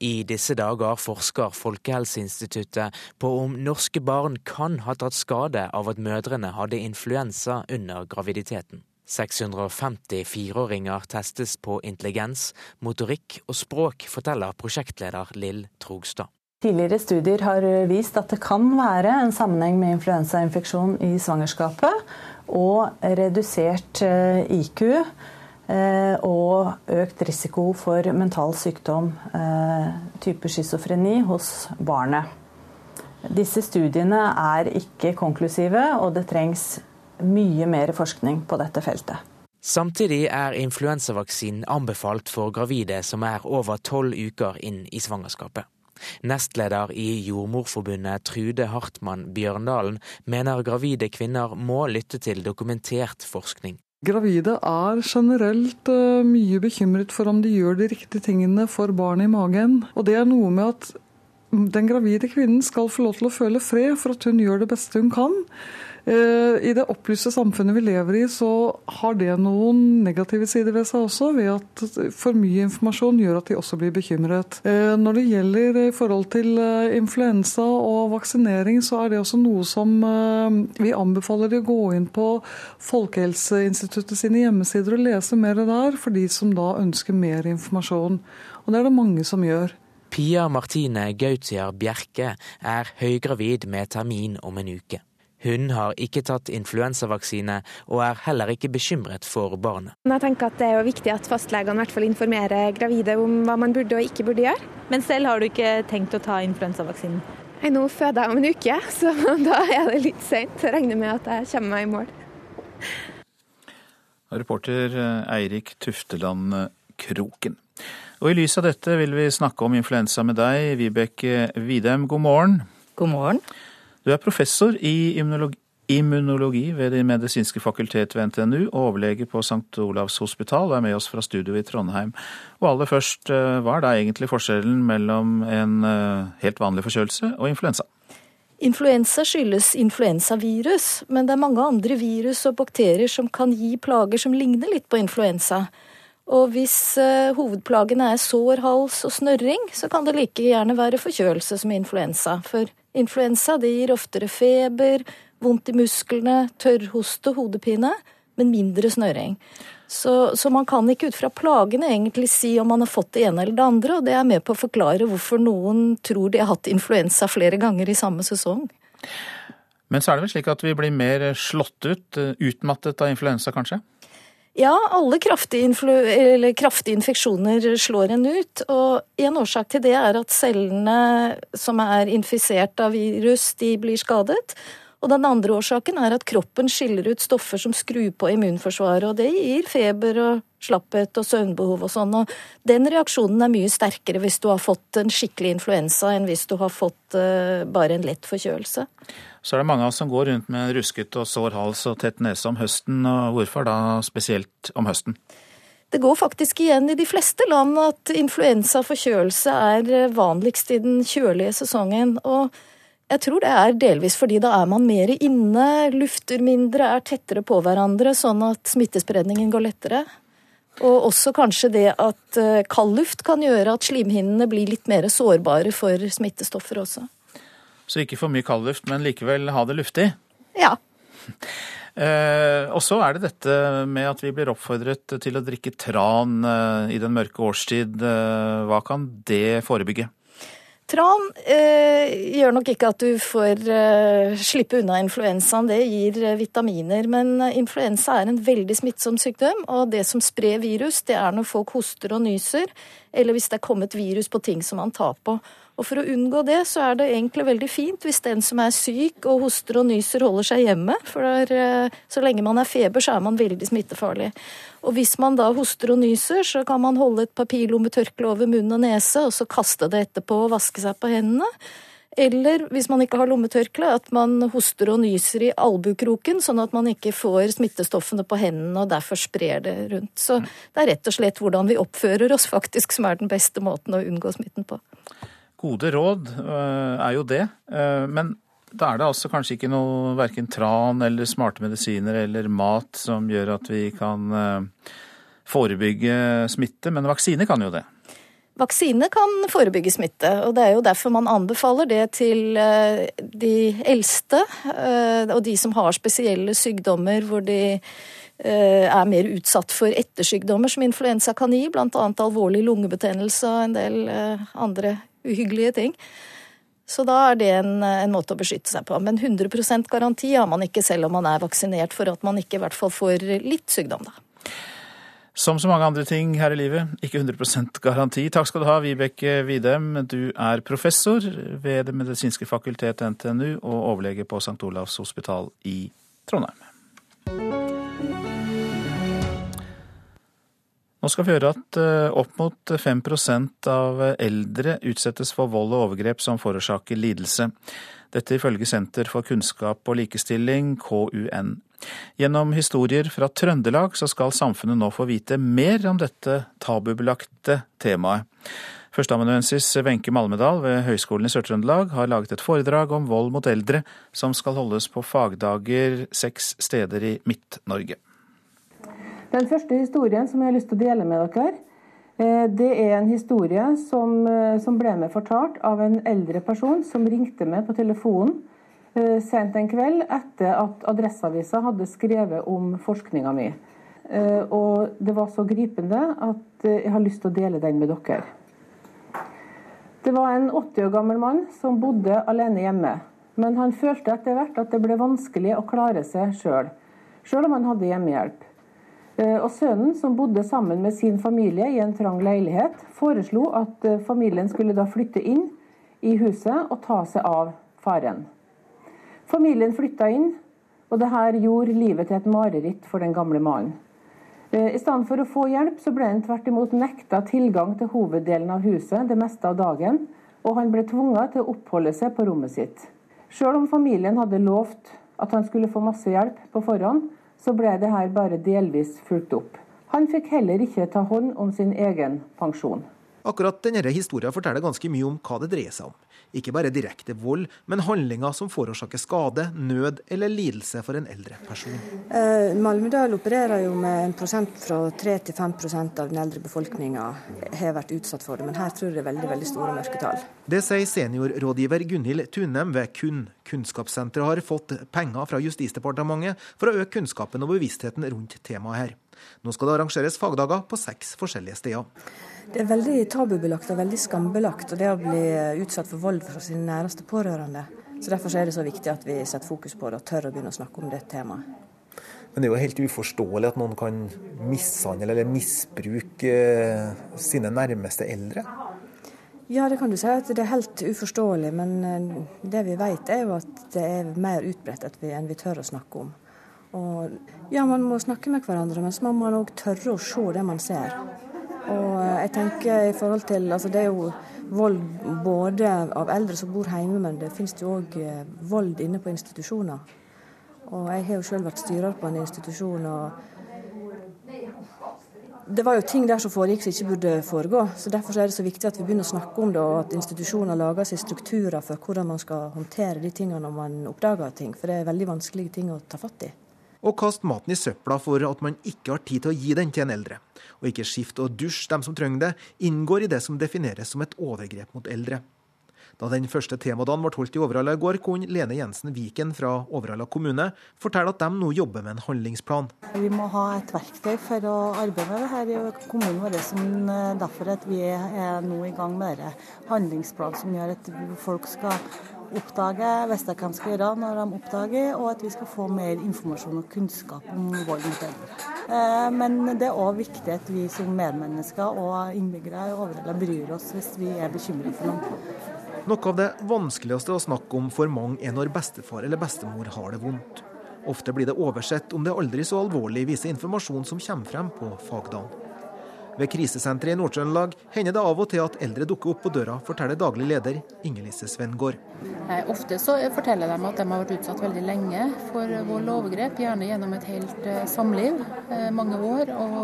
I disse dager forsker Folkehelseinstituttet på om norske barn kan ha tatt skade av at mødrene hadde influensa under graviditeten. 650 fireåringer testes på intelligens, motorikk og språk, forteller prosjektleder Lill Trogstad. Tidligere studier har vist at det kan være en sammenheng med influensainfeksjon i svangerskapet og redusert eh, IQ eh, og økt risiko for mental sykdom, eh, type schizofreni, hos barnet. Disse studiene er ikke konklusive, og det trengs mye mer forskning på dette feltet. Samtidig er influensavaksinen anbefalt for gravide som er over tolv uker inn i svangerskapet. Nestleder i Jordmorforbundet Trude Hartmann Bjørndalen mener gravide kvinner må lytte til dokumentert forskning. Gravide er generelt eh, mye bekymret for om de gjør de riktige tingene for barnet i magen. Og det er noe med at den gravide kvinnen skal få lov til å føle fred for at hun gjør det beste hun kan. Eh, I det opplyste samfunnet vi lever i, så har det noen negative sider ved seg også, ved at for mye informasjon gjør at de også blir bekymret. Eh, når det gjelder i forhold til eh, influensa og vaksinering, så er det også noe som vi anbefaler de å gå inn på Folkehelseinstituttet sine hjemmesider og lese mer der, for de som da ønsker mer informasjon. Og det er det mange som gjør. Pia Martine Gautier Bjerke er høygravid med termin om en uke. Hun har ikke tatt influensavaksine, og er heller ikke bekymret for barnet. Jeg tenker at Det er jo viktig at fastlegene i hvert fall informerer gravide om hva man burde og ikke burde gjøre. Men selv har du ikke tenkt å ta influensavaksinen? Nei, Nå føder jeg om en uke, *laughs* så da er det litt seint. Jeg regner med at jeg kommer meg i mål. Reporter eh, Eirik Tufteland Kroken. Og I lys av dette vil vi snakke om influensa med deg, Vibeke Widem. God morgen. God morgen. Du er professor i immunologi, ved Det medisinske fakultet ved NTNU og overlege på St. Olavs hospital og er med oss fra studio i Trondheim. Og aller først, eh, hva er da egentlig forskjellen mellom en eh, helt vanlig forkjølelse og influensa? Influensa skyldes influensavirus, men det er mange andre virus og bakterier som kan gi plager som ligner litt på influensa. Og hvis uh, hovedplagene er sår hals og snørring, så kan det like gjerne være forkjølelse som influensa. For Influensa det gir oftere feber, vondt i musklene, tørrhoste, hodepine, men mindre snøring. Så, så, man kan ikke ut fra plagene egentlig si om man har fått det ene eller det andre, og det er med på å forklare hvorfor noen tror de har hatt influensa flere ganger i samme sesong. Men så er det vel slik at vi blir mer slått ut, utmattet av influensa kanskje? Ja, alle kraftige, kraftige, infeksjoner slår en ut. Og en årsak til det er at cellene som er infisert av virus, de blir skadet. Og den andre årsaken er at kroppen skiller ut stoffer som skrur på immunforsvaret, og det gir feber og slapphet og søvnbehov og sånn. Og den reaksjonen er mye sterkere hvis du har fått en skikkelig influensa enn hvis du har fått uh, bare en lett forkjølelse så er det mange av oss som går rundt med rusket og sår hals og tett nese om høsten. og Hvorfor da spesielt om høsten? Det går faktisk igjen i de fleste land at influensa og forkjølelse er vanligst i den kjølige sesongen. Og jeg tror det er delvis fordi da er man mer inne, lufter mindre, er tettere på hverandre, sånn at smittespredningen går lettere. Og også kanskje det at eh, kald luft kan gjøre at slimhinnene blir litt mer sårbare for smittestoffer også. Så ikke for mye kald luft, men likevel ha det luftig? Ja. *laughs* Eh, og så er det dette med at vi blir oppfordret til å drikke tran eh, i den mørke årstid. Eh, hva kan det forebygge? Tran eh, gjør nok ikke at du får eh, slippe unna influensaen. Det gir eh, vitaminer. Men influensa er en veldig smittsom sykdom, og det som sprer virus, det er når folk hoster og nyser, eller hvis det er kommet virus på ting som man tar på. Og For å unngå det, så er det egentlig veldig fint hvis den som er syk og hoster og nyser, holder seg hjemme. For der, så lenge man er feber, så er man veldig smittefarlig. Og hvis man da hoster og nyser, så kan man holde et papirlommetørkle over munn og nese, og så kaste det etterpå og vaske seg på hendene. Eller hvis man ikke har lommetørkle, at man hoster og nyser i albukroken, sånn at man ikke får smittestoffene på hendene og derfor sprer det rundt. Så det er rett og slett hvordan vi oppfører oss faktisk som er den beste måten å unngå smitten på. Gode råd øh, er jo det, øh, men da er det altså kanskje ikke noe verken tran eller smarte medisiner eller mat som gjør at vi kan øh, forebygge smitte, men vaksine kan jo det. Vaksine kan forebygge smitte, og det er jo derfor man anbefaler det til de eldste og de som har spesielle sykdommer hvor de er mer utsatt for ettersykdommer som influensa kan gi, bl.a. alvorlig lungebetennelse og en del andre uhyggelige ting. Så da er det en, en, måte å beskytte seg på. Men 100% garanti har man ikke selv om man er vaksinert, for at man ikke i hvert fall får litt sykdom, da. Som så mange andre ting her i livet, ikke 100% garanti. Takk skal du ha, Vibeke Widem. Du er professor ved Det medisinske fakultet NTNU og overlege på St. Olavs hospital i Trondheim. Nå skal vi høre at eh, opp mot 5% av eldre utsettes for vold og overgrep som forårsaker lidelse. Dette ifølge Senter for kunnskap og likestilling, KUN. Gjennom historier fra Trøndelag så skal samfunnet nå få vite mer om dette tabubelagte temaet. Førsteamanuensis Wenche Malmedal ved Høgskolen i Sør-Trøndelag har laget et foredrag om vold mot eldre, som skal holdes på fagdager seks steder i Midt-Norge. Den første historien som jeg har lyst til å dele med dere, eh, det er en historie som, eh, som ble med fortalt av en eldre person som ringte meg på telefonen eh, sent en kveld etter at Adresseavisa hadde skrevet om forskninga mi. Og det var så gripende at jeg har lyst til å dele den med dere. Det var en 80 år gammel mann som bodde alene hjemme. Men han følte etter hvert at det ble vanskelig å klare seg sjøl, sjøl om han hadde hjemmehjelp. Eh, og Sønnen, som bodde sammen med sin familie i en trang leilighet, foreslo at eh, familien skulle da flytte inn i huset og ta seg av faren. Familien flytta inn, og det her gjorde livet til et mareritt for den gamle mannen. Eh, I stedet for å få hjelp, så ble han tvert imot nekta tilgang til hoveddelen av huset det meste av dagen, og han ble tvunget til å oppholde seg på rommet sitt. Sjøl om familien hadde lovt at han skulle få masse hjelp på forhånd, så ble det her bare delvis fulgt opp. Han fikk heller ikke ta hånd om sin egen pensjon. Akkurat denne historien forteller ganske mye om hva det dreier seg om. Ikke bare direkte vold, men handlinger som forårsaker skade, nød eller lidelse for en eldre person. Eh, Malmedal opererer jo med en prosent fra 3 til 5% av den eldre befolkninga har vært utsatt for det, men her tror jeg det er veldig veldig store mørketall. Det sier seniorrådgiver Gunhild Tunem ved KUNN. Kunnskapssenteret har fått penger fra Justisdepartementet for å øke kunnskapen og bevisstheten rundt temaet her. Nå skal det arrangeres fagdager på seks forskjellige steder. Det er veldig tabubelagt og veldig skambelagt og det å bli utsatt for vold fra sine næreste pårørende. Så Derfor er det så viktig at vi setter fokus på det og tør å begynne å snakke om det temaet. Men det er jo helt uforståelig at noen kan mishandle eller misbruke eh, sine nærmeste eldre? Ja, det kan du si at det er helt uforståelig. Men eh, det vi vet er jo at det er mer utbredt enn vi tør å snakke om. Og ja, man må snakke med hverandre, men så må man òg tørre å se det man ser. Og eh, jeg tenker i forhold til altså Det er jo vold både av eldre som bor hjemme, men det finnes jo òg eh, vold inne på institusjoner. Og jeg har jo sjøl vært styrer på en institusjon. og det var jo ting der som foregikk som ikke burde foregå. så Derfor er det så viktig at vi begynner å snakke om det, og at institusjoner lager seg strukturer for hvordan man skal håndtere de tingene når man oppdager ting. For det er veldig vanskelige ting å ta fatt i. Og kaste maten i søpla for at man ikke har tid til å gi den til en eldre. Og ikke skifte og dusje dem som trenger det, inngår i det som defineres som et overgrep mot eldre. Da den første temadagen ble holdt i Overhalla i går, kunne Lene Jensen Viken fra Overhalla kommune fortelle at de nå jobber med en handlingsplan. Vi må ha et verktøy for å arbeide med det her i kommunen vår. Som derfor at vi er nå i gang med denne handlingsplanen som gjør at folk skal oppdage, de skal gjøre når de oppdager, og at vi skal få mer informasjon og kunnskap om vold mot eldre. Eh, men det er òg viktig at vi som medmennesker og innbyggere i Overhalla bryr oss hvis vi er bekymret for noe. Noe av det vanskeligste å snakke om for mange er når bestefar eller bestemor har det vondt. Ofte blir det oversett om det aldri så alvorlig viser informasjon som kommer frem på fagdagen. Ved krisesenteret i Nord-Trøndelag hender det av og til at eldre dukker opp på døra, forteller daglig leder Inger-Lise Svengård. Eh, ofte så forteller de at de har vært utsatt veldig lenge for vold og overgrep, gjerne gjennom et helt eh, samliv, eh, mange år. Og,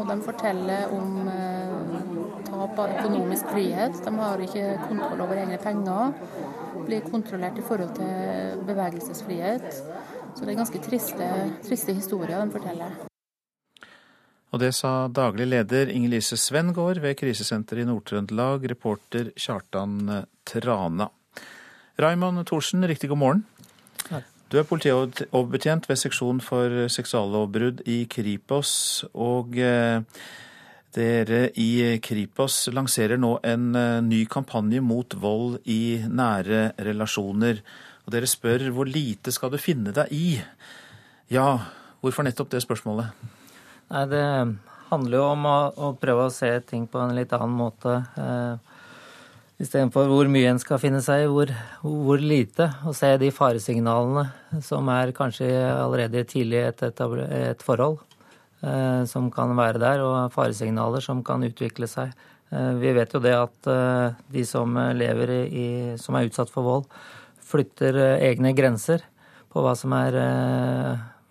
og de forteller om tap av økonomisk frihet. De har ikke kontroll over egne penger. Blir kontrollert i forhold til bevegelsesfrihet. Så det er ganske triste, triste historier de forteller. Og det sa daglig leder Inger-Lise Svengård ved krisesenteret i Nord-Trøndelag, reporter Kjartan Trana. Raymond Thorsen, riktig god morgen. Du er politioverbetjent ved seksjon for seksuallovbrudd i Kripos. og... Eh, dere i Kripos lanserer nå en eh, ny kampanje mot vold i nære relasjoner. Og dere spør hvor lite skal du finne deg i? Ja, hvorfor nettopp det spørsmålet? Nei, Det handler jo om å, å prøve å se ting på en litt annen måte. Eh, Istedenfor hvor mye en skal finne seg i, hvor, hvor, lite. Og se de faresignalene som er kanskje allerede tidlig i et, et forhold. Eh, som kan være der, og faresignaler som kan utvikle seg. Eh, vi vet jo det at eh, de som lever i, som er utsatt for vold, flytter egne grenser på hva som er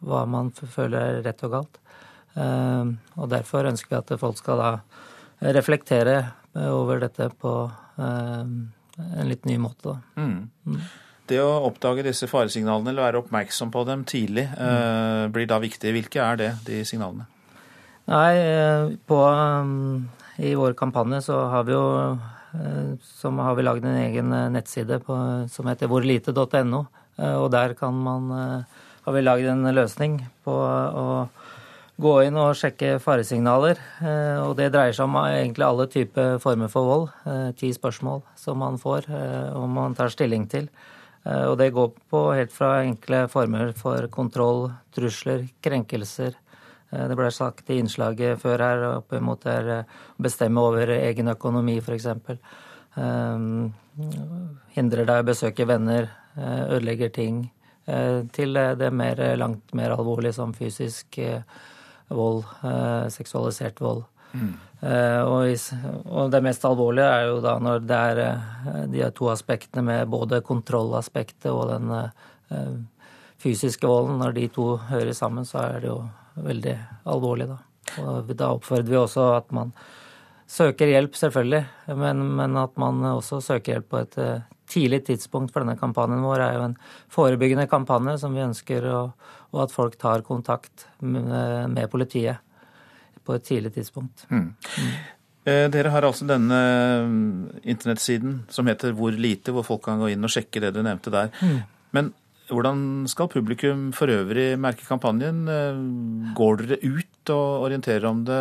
hva man føler er rett og galt. Og derfor ønsker vi at folk skal da reflektere over dette på en litt ny måte. Mm. Mm. Det å oppdage disse faresignalene eller være oppmerksom på dem tidlig mm. blir da viktig. Hvilke er det, de signalene? Nei, eh, på, um, i vår kampanje så har vi jo eh, som har vi lagd en egen nettside på, som heter hvorlite.no. Og der kan man, har vi lagd en løsning på å gå inn og sjekke faresignaler. Og det dreier seg om egentlig alle typer former for vold. Ti spørsmål som man får og man tar stilling til. Eh, og det går på helt fra enkle former for kontroll, trusler, krenkelser. Eh, det ble sagt i innslaget før her opp mot å bestemme over egen økonomi, f.eks. Eh, hindrer deg å besøke venner, ødelegger ting. Til det mer, langt mer alvorlige som fysisk seksualisert vold. Mm. Eh, og, det mest alvorlige er jo da når det er eh, de to aspektene med både kontrollaspektet og den eh, fysiske volden. Når de to hører sammen, så er det jo veldig alvorlig, da. Og da oppfordrer vi også at man søker hjelp, selvfølgelig, men, men at man også søker hjelp på et tidlig tidspunkt for denne kampanjen vår er jo en forebyggende kampanje som vi ønsker, og, og at folk tar kontakt med, med politiet på et tidlig tidspunkt. Mm. Mm. Dere har altså denne mm, internettsiden som heter Hvor lite, hvor folk kan gå inn og sjekke det du nevnte der. Mm. Men hvordan skal publikum for øvrig merke kampanjen? Eh, går dere ut og orienterer om det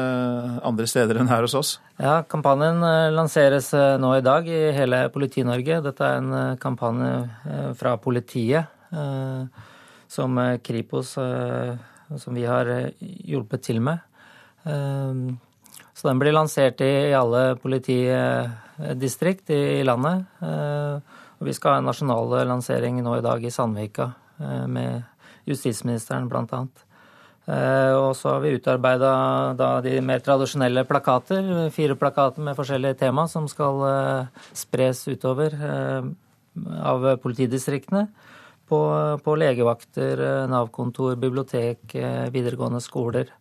andre steder enn her hos oss? Ja, kampanjen eh, lanseres nå i dag i hele Politi-Norge. Dette er en kampanje fra politiet som Kripos, som vi har hjulpet til med. Så den blir lansert i alle politidistrikt i landet. Vi skal ha en nasjonal lansering nå i dag i Sandvika eh, med justisministeren bl.a. Ehm, og så har vi utarbeida de mer tradisjonelle plakater, fire plakater med forskjellige tema som skal eh, spres utover av politidistriktene. På, på legevakter, eh, Nav-kontor, bibliotek, videregående skoler.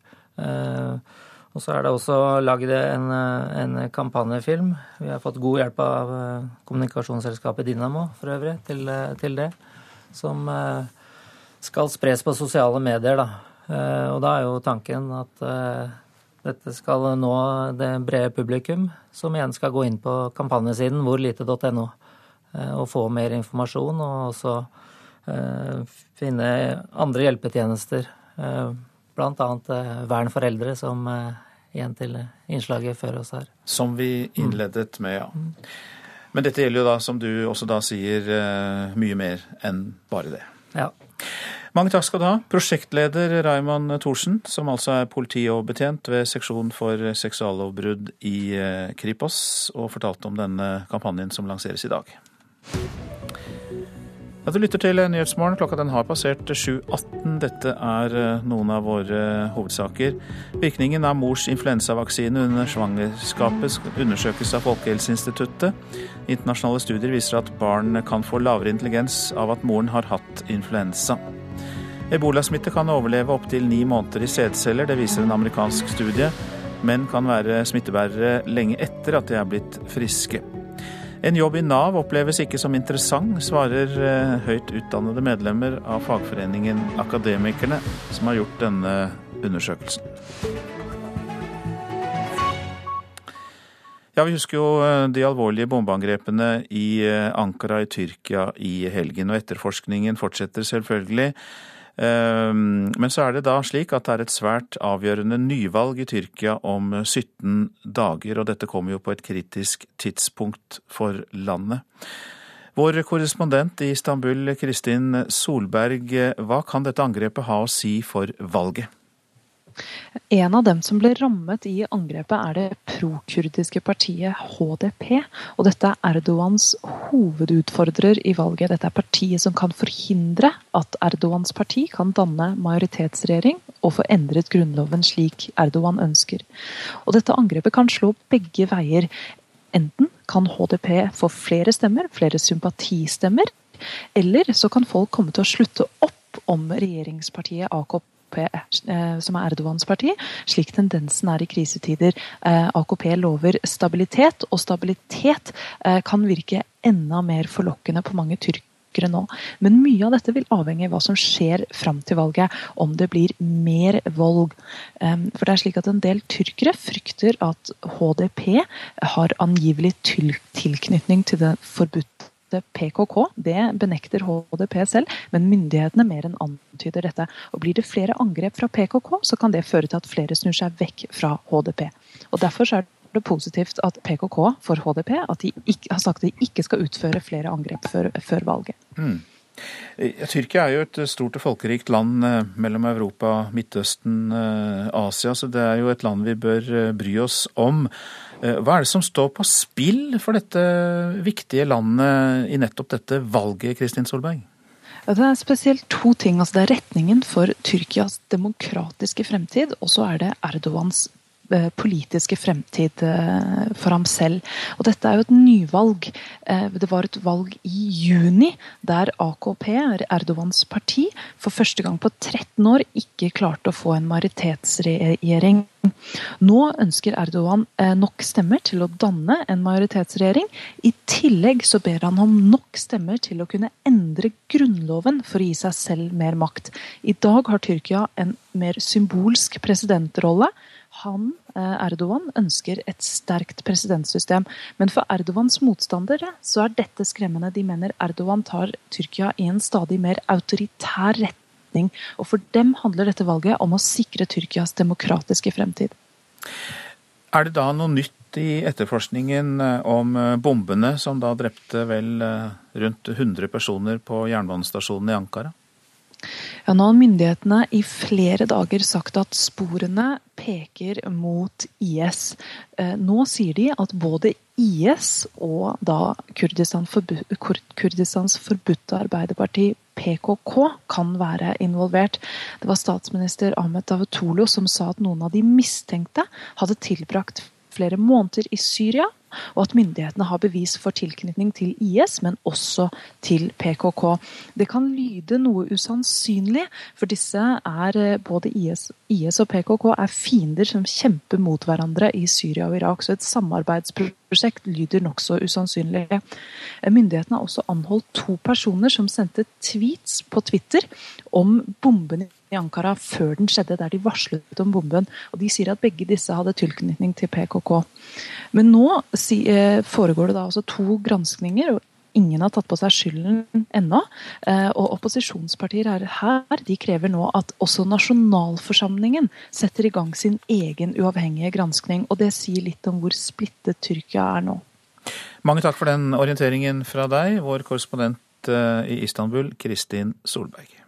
Eh, og så er det også lagd en, en, kampanjefilm. Vi har fått god hjelp av eh, kommunikasjonsselskapet Dynamo for øvrig til, til det. Som, skal spres på sosiale medier. Da. Og da er jo tanken at dette skal nå det brede publikum, som igjen skal gå inn på kampanjesiden hvorlite.no og få mer informasjon, og også finne andre hjelpetjenester. Bl.a. Vern for eldre, som igjen til innslaget før oss her. Som vi innledet med, ja. Men dette gjelder jo da, som du også da sier, mye mer enn bare det. Ja. Mange takk skal du ha, prosjektleder Raymond Thorsen, som altså er politioverbetjent ved seksjon for seksuallovbrudd i Kripos, og fortalte om denne kampanjen som lanseres i dag. Ja, Du lytter til Nyhetsmorgen. Klokka den har passert 7.18. Dette er noen av våre hovedsaker. Virkningen av mors influensavaksine under svangerskapet undersøkes av Folkehelseinstituttet. Internasjonale studier viser at barn kan få lavere intelligens av at moren har hatt influensa. Ebolasmitte kan overleve opptil ni måneder i sædceller, det viser en amerikansk studie. Menn kan være smittebærere lenge etter at de er blitt friske. En jobb i Nav oppleves ikke som interessant, svarer høyt utdannede medlemmer av fagforeningen Akademikerne, som har gjort denne undersøkelsen. Ja, Vi husker jo de alvorlige bombeangrepene i Ankara i Tyrkia i helgen, og etterforskningen fortsetter selvfølgelig. Men så er det da slik at det er et svært avgjørende nyvalg i Tyrkia om 17 dager, og dette kommer jo på et kritisk tidspunkt for landet. Vår korrespondent i Istanbul, Kristin Solberg, hva kan dette angrepet ha å si for valget? En av dem som ble rammet i angrepet, er det prokurdiske partiet HDP. Og dette er Erdogans hovedutfordrer i valget. Dette er partiet som kan forhindre at Erdogans parti kan danne majoritetsregjering og få endret grunnloven slik Erdogan ønsker. Og dette angrepet kan slå begge veier. Enten kan HDP få flere stemmer, flere sympatistemmer, eller så kan folk komme til å slutte opp om regjeringspartiet AKP som er Erdogans parti, slik tendensen er i krisetider. AKP lover stabilitet, og stabilitet kan virke enda mer forlokkende på mange tyrkere nå. Men mye av dette vil avhenge av hva som skjer fram til valget, om det blir mer vold. For det er slik at en del tyrkere frykter at HDP har angivelig tilknytning til det forbudte PKK. Det benekter HDP selv, men myndighetene mer enn antyder dette. Og Blir det flere angrep fra PKK, så kan det føre til at flere snur seg vekk fra HDP. Og Derfor er det positivt at PKK for HDP at de ikke, har sagt at de ikke skal utføre flere angrep før, før valget. Mm. Tyrkia er jo et stort og folkerikt land mellom Europa, Midtøsten, Asia, så det er jo et land vi bør bry oss om. Hva er det som står på spill for dette viktige landet i nettopp dette valget, Kristin Solberg? Det er spesielt to ting. Altså det er retningen for Tyrkias demokratiske fremtid, og så er det Erdogans politiske fremtid for ham selv. Og dette er jo et nyvalg. Det var et valg i juni der AKP, Erdogans parti, for første gang på 13 år ikke klarte å få en majoritetsregjering. Nå ønsker Erdogan nok stemmer til å danne en majoritetsregjering. I tillegg så ber han om nok stemmer til å kunne endre grunnloven for å gi seg selv mer makt. I dag har Tyrkia en mer symbolsk presidentrolle. Han, Erdogan, ønsker et sterkt presidentsystem. Men for Erdogans motstandere så er dette skremmende. De mener Erdogan tar Tyrkia i en stadig mer autoritær retning. Og for dem handler dette valget om å sikre Tyrkias demokratiske fremtid. Er det da noe nytt i etterforskningen om bombene som da drepte vel rundt 100 personer på jernbanestasjonen i Ankara? Ja, nå har myndighetene i flere dager sagt at sporene peker mot IS. Nå sier de at både IS og da Kurdistans, forbu Kurdistans forbudte arbeiderparti PKK kan være involvert. Det var statsminister Ahmed Davutoglu som sa at noen av de mistenkte hadde tilbrakt flere måneder i Syria, og at myndighetene har bevis for tilknytning til IS, men også til PKK. Det kan lyde noe usannsynlig, for disse er eh, både IS, IS og PKK er fiender som kjemper mot hverandre i Syria og Irak. Så et samarbeidsprosjekt lyder nokså usannsynlig. Myndighetene har også anholdt to personer som sendte tweets på Twitter om bomben i Ankara før den skjedde, der de varslet om bomben. Og De sier at begge disse hadde tilknytning til PKK. Men nå eh, foregår det da altså to granskninger, og ingen har tatt på seg skylden ennå. Eh, og opposisjonspartier her de krever nå at også nasjonalforsamlingen setter i gang sin egen uavhengige granskning. Og det sier litt om hvor splittet Tyrkia er nå. Mange takk for den orienteringen fra deg, vår korrespondent eh, i Istanbul, Kristin Solberg.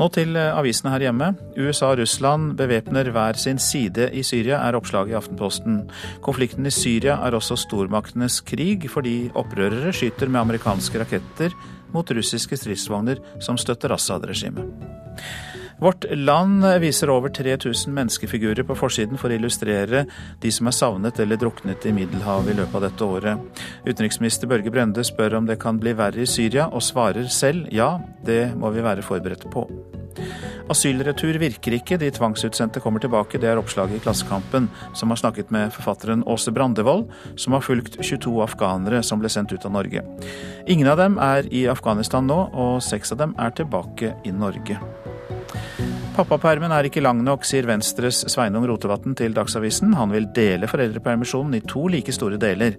Nå til eh, avisene her hjemme. USA og Russland bevæpner hver sin side i Syria, er oppslaget i Aftenposten. Konflikten i Syria er også stormaktenes krig, fordi opprørere skyter med amerikanske raketter mot russiske stridsvogner som støtter Assad-regimet. Vårt Land viser over 3000 menneskefigurer på forsiden for å illustrere de som er savnet eller druknet i Middelhavet i løpet av dette året. Utenriksminister Børge Brende spør om det kan bli verre i Syria, og svarer selv ja, det må vi være forberedt på. Asylretur virker ikke, de tvangsutsendte kommer tilbake. Det er oppslaget i Klassekampen, som har snakket med forfatteren Åse Brandevold, som har fulgt 22 afghanere som ble sendt ut av Norge. Ingen av dem er i Afghanistan nå, og seks av dem er tilbake i Norge. Pappapermen er ikke lang nok, sier Venstres Sveinung Rotevatn til Dagsavisen. Han vil dele foreldrepermisjonen i to like store deler.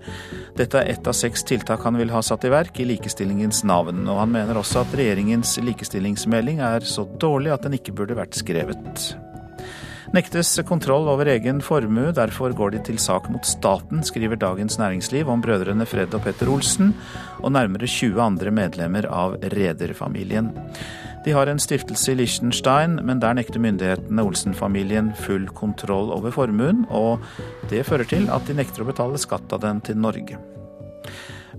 Dette er ett av seks tiltak han vil ha satt i verk i likestillingens navn. Og han mener også at regjeringens likestillingsmelding er så dårlig at den ikke burde vært skrevet. Nektes kontroll over egen formue, derfor går de til sak mot staten, skriver Dagens Næringsliv om brødrene Fred og Petter Olsen, og nærmere 20 andre medlemmer av rederfamilien. De har en stiftelse i Liechtenstein, men der nekter myndighetene Olsen-familien full kontroll over formuen, og det fører til at de nekter å betale skatt av den til Norge.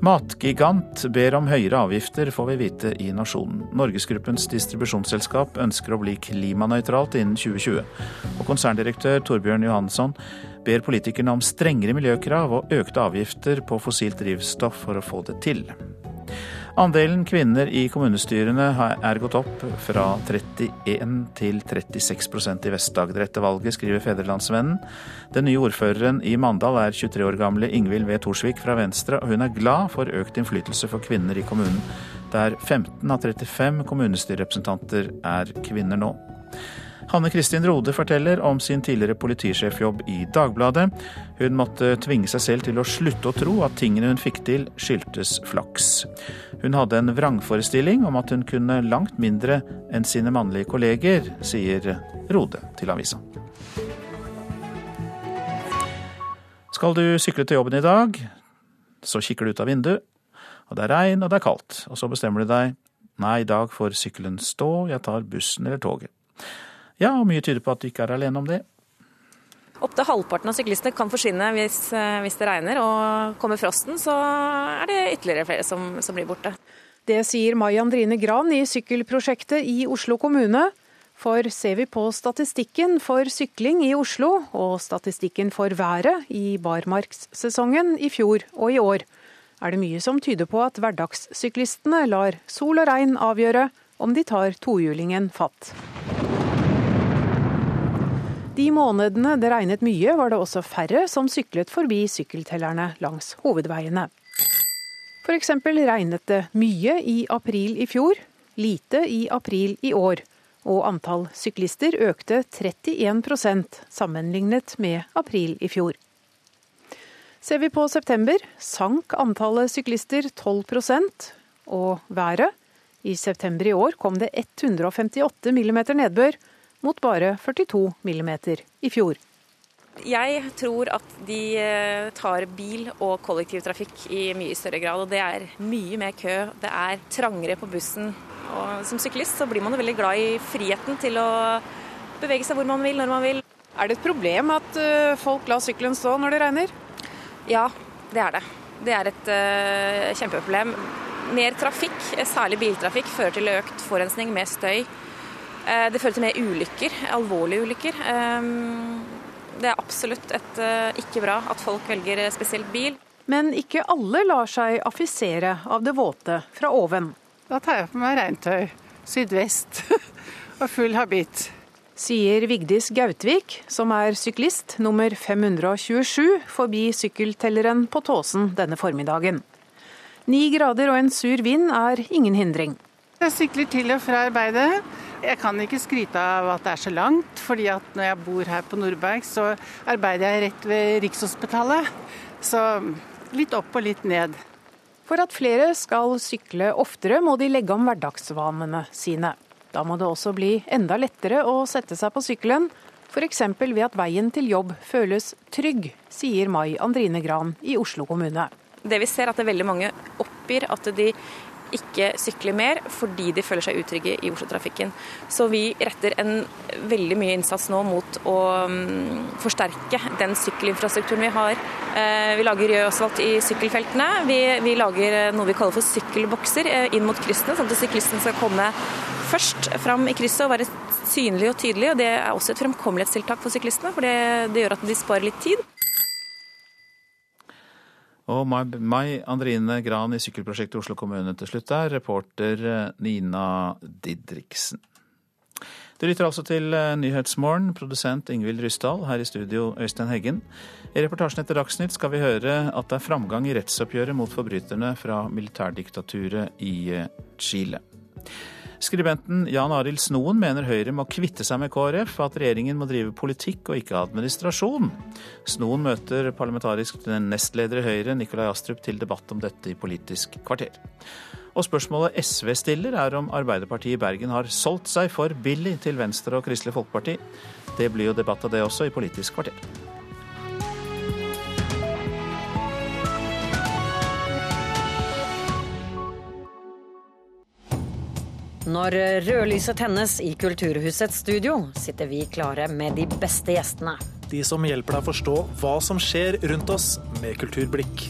Matgigant ber om høyere avgifter, får vi vite i Nasjonen. Norgesgruppens distribusjonsselskap ønsker å bli klimanøytralt innen 2020. Og konserndirektør Torbjørn Johansson ber politikerne om strengere miljøkrav og økte avgifter på fossilt drivstoff for å få det til. Andelen kvinner i kommunestyrene er gått opp fra 31 til 36% i Vest-Agder etter valget, skriver Federlandsvennen. Den nye ordføreren i Mandal er 23 år gamle Ingvild V. Thorsvik fra Venstre, og hun er glad for økt innflytelse for kvinner i kommunen, der 15 av 35 kommunestyrerepresentanter er kvinner nå. Hanne Kristin Rode forteller om sin tidligere politisjefjobb i Dagbladet. Hun måtte tvinge seg selv til å slutte å tro at tingene hun fikk til, skyldtes flaks. Hun hadde en vrangforestilling om at hun kunne langt mindre enn sine mannlige kolleger, sier Rode til avisa. Skal du sykle til jobben i dag, så kikker du ut av vinduet, og det er regn og det er kaldt. Og så bestemmer du deg nei, i dag får sykkelen stå, jeg tar bussen eller toget. Ja, og mye tyder på at du ikke er alene om det. Opptil halvparten av syklistene kan forsvinne hvis, eh, hvis, det regner, og kommer frosten så er det ytterligere flere som, som blir borte. Det sier Mai Andrine Gran i sykkelprosjektet i Oslo kommune. For ser vi på statistikken for sykling i Oslo, og statistikken for været i barmarkssesongen i fjor og i år, er det mye som tyder på at hverdagssyklistene lar sol og regn avgjøre om de tar tohjulingen fatt. De månedene det regnet mye, var det også færre som syklet forbi sykkeltellerne langs hovedveiene. F.eks. regnet det mye i april i fjor, lite i april i år. Og antall syklister økte 31% sammenlignet med april i fjor. Ser vi på september, sank antallet syklister 12% og været. I september i år kom det 158 millimeter nedbør, mot bare 42 millimeter i fjor. Jeg tror at de eh, tar bil og kollektivtrafikk i mye større grad. og Det er mye mer kø, det er trangere på bussen. Og som syklist så blir man jo veldig glad i friheten til å bevege seg hvor man vil, når man vil. Er det et problem at eh, folk lar sykkelen stå når det regner? Ja, det er det. Det er et uh, kjempeproblem. Mer trafikk, særlig biltrafikk, fører til økt forurensning med støy. Eh, det fører til mer ulykker, alvorlige ulykker. Ehm, Det er absolutt et, ikke bra at folk velger spesielt bil. Men ikke alle lar seg affisere av det våte fra oven. Da tar jeg på meg regntøy, sydvest *laughs* og full habit. Sier Vigdis Gautvik, som er syklist nummer 527 forbi sykkeltelleren på Tåsen denne formiddagen. Ni grader og en sur vind er ingen hindring. Jeg sykler til og fra arbeidet. Jeg kan ikke skryte av at det er så langt, fordi at når jeg bor her på Nordberg, så arbeider jeg rett ved Rikshospitalet. Så litt opp og litt ned. For at flere skal sykle oftere, må de legge om hverdagsvanene sine. Da må det også bli enda lettere å sette seg på sykkelen, f.eks. ved at veien til jobb føles trygg, sier Mai Andrine Gran i Oslo kommune. Det vi ser er at det er veldig mange oppgir at de ikke sykler mer fordi de føler seg utrygge i Oslo-trafikken. Så vi retter en veldig mye innsats nå mot å um, forsterke den sykkelinfrastrukturen vi har. Uh, vi lager rød asfalt i sykkelfeltene. Vi, vi, lager noe vi kaller for sykkelbokser uh, inn mot kryssene, sånn at syklisten skal komme først fram i krysset og være synlig og tydelig. og Det er også et fremkommelighetstiltak for syklistene, for det, det gjør at de sparer litt tid. Og Mai Andrine Gran i Sykkelprosjektet Oslo kommune til slutt der, reporter eh, Nina Didriksen. Du lytter altså til eh, Nyhetsmorgen, produsent Ingvild Ryssdal, her i studio Øystein Heggen. I reportasjen etter Dagsnytt skal vi høre at det er framgang i rettsoppgjøret mot forbryterne fra militærdiktaturet i eh, Chile. Skribenten Jan Arild Snoen mener Høyre må kvitte seg med KrF, at regjeringen må drive politikk og ikke administrasjon. Snoen møter parlamentarisk nestleder i Høyre, Nikolai Astrup, til debatt om dette i Politisk kvarter. Og spørsmålet SV stiller er om Arbeiderpartiet i Bergen har solgt seg for billig til Venstre og Kristelig Folkeparti. Det blir jo debatt av det også i Politisk kvarter. Når rødlyset tennes i Kulturhusets studio, sitter vi klare med de beste gjestene. De som hjelper deg å forstå hva som skjer rundt oss med kulturblikk.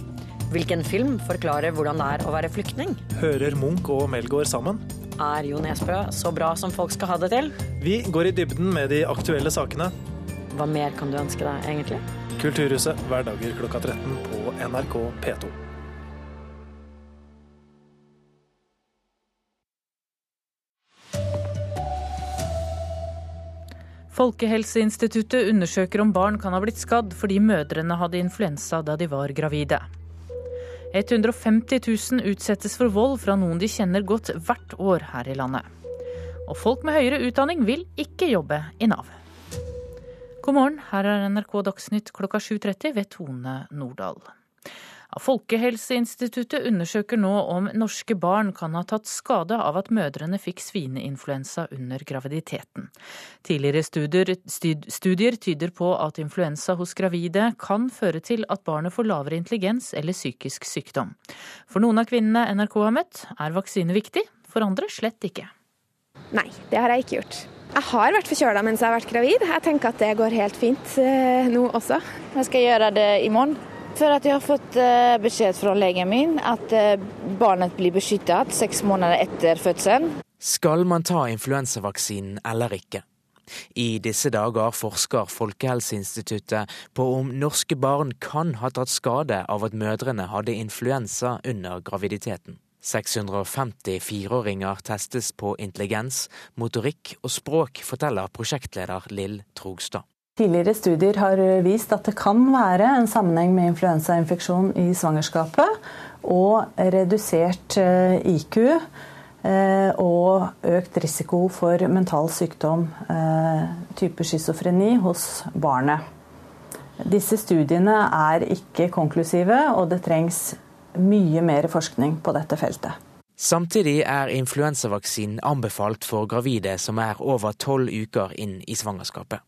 Hvilken film forklarer hvordan det er å være flyktning? Hører Munch og Melgaard sammen? Er Jo Nesbø så bra som folk skal ha det til? Vi går i dybden med de aktuelle sakene. Hva mer kan du ønske deg, egentlig? Kulturhuset hverdager klokka 13 på NRK P2. Folkehelseinstituttet undersøker om barn kan ha blitt skadd fordi mødrene hadde influensa da de var gravide. 150 000 utsettes for vold fra noen de kjenner godt hvert år her i landet. Og folk med høyere utdanning vil ikke jobbe i Nav. God morgen, her er NRK Dagsnytt klokka 7.30 ved Tone Nordahl. Folkehelseinstituttet undersøker nå om norske barn kan ha tatt skade av at mødrene fikk svineinfluensa under graviditeten. Tidligere studier, studier, tyder på at influensa hos gravide kan føre til at barnet får lavere intelligens eller psykisk sykdom. For noen av kvinnene NRK har møtt, er vaksine viktig, for andre slett ikke. Nei, det har jeg ikke gjort. Jeg har vært forkjøla mens jeg har vært gravid. Jeg tenker at det går helt fint eh, nå også. Jeg skal gjøre det i morgen. For at jeg har fått eh, beskjed fra legen min at eh, barnet blir beskyttet seks måneder etter fødselen. Skal man ta influensavaksinen eller ikke? I disse dager forsker Folkehelseinstituttet på om norske barn kan ha tatt skade av at mødrene hadde influensa under graviditeten. 650 fireåringer testes på intelligens, motorikk og språk, forteller prosjektleder Lill Trogstad. Tidligere studier har vist at det kan være en sammenheng med influensainfeksjon i svangerskapet og redusert eh, IQ eh, og økt risiko for mental sykdom, eh, type schizofreni, hos barnet. Disse studiene er ikke konklusive, og det trengs mye mer forskning på dette feltet. Samtidig er influensavaksinen anbefalt for gravide som er over tolv uker inn i svangerskapet.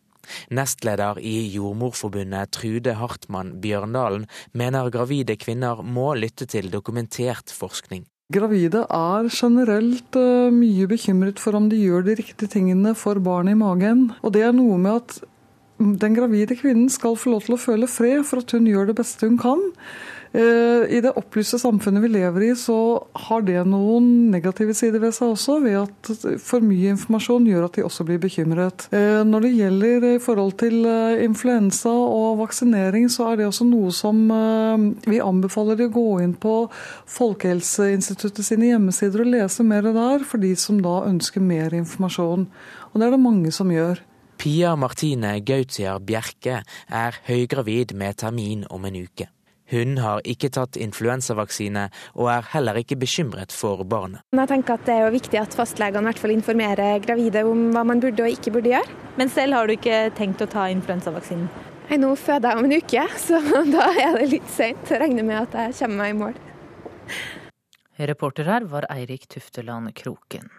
Nestleder i Jordmorforbundet Trude Hartmann Bjørndalen mener gravide kvinner må lytte til dokumentert forskning. Gravide er generelt eh, mye bekymret for om de gjør de riktige tingene for barnet i magen. Og det er noe med at den gravide kvinnen skal få lov til å føle fred for at hun gjør det beste hun kan. Eh, I det opplyste samfunnet vi lever i, så har det noen negative sider ved seg også, ved at for mye informasjon gjør at de også blir bekymret. Eh, når det gjelder i forhold til eh, influensa og vaksinering, så er det også noe som vi anbefaler å gå inn på Folkehelseinstituttet sine hjemmesider og lese mer der, for de som da ønsker mer informasjon. Og det er det mange som gjør. Pia Martine Gautier Bjerke er høygravid med termin om en uke. Hun har ikke tatt influensavaksine, og er heller ikke bekymret for barnet. Jeg tenker at Det er jo viktig at fastlegene hvert fall informerer gravide om hva man burde og ikke burde gjøre. Men selv har du ikke tenkt å ta influensavaksinen? Nå føder jeg om en uke, *laughs* så da er det litt seint. Regner med at jeg kommer meg i mål. Reporter her var Eirik Tufteland Kroken.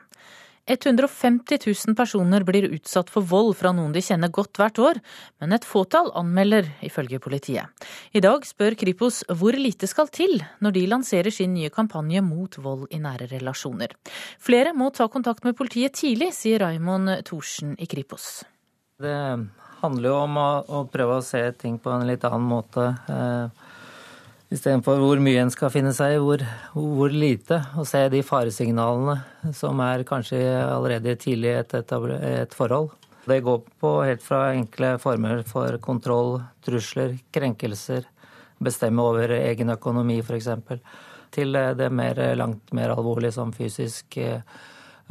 150 000 personer blir utsatt for vold fra noen de kjenner godt hvert år, men et fåtall anmelder, ifølge politiet. I dag spør Kripos hvor lite skal til når de lanserer sin nye kampanje mot vold i nære relasjoner. Flere må ta kontakt med politiet tidlig, sier Raymond Thorsen i Kripos. Det handler jo om å, prøve å se ting på en litt annen måte. Eh, Istedenfor hvor mye en skal finne seg i, hvor, hvor, lite. Og se de faresignalene som er kanskje allerede tidlig i et, et, forhold. Det går på helt fra enkle former for kontroll, trusler, krenkelser, bestemme over egen økonomi f.eks., til det mer, langt mer alvorlige som fysisk eh,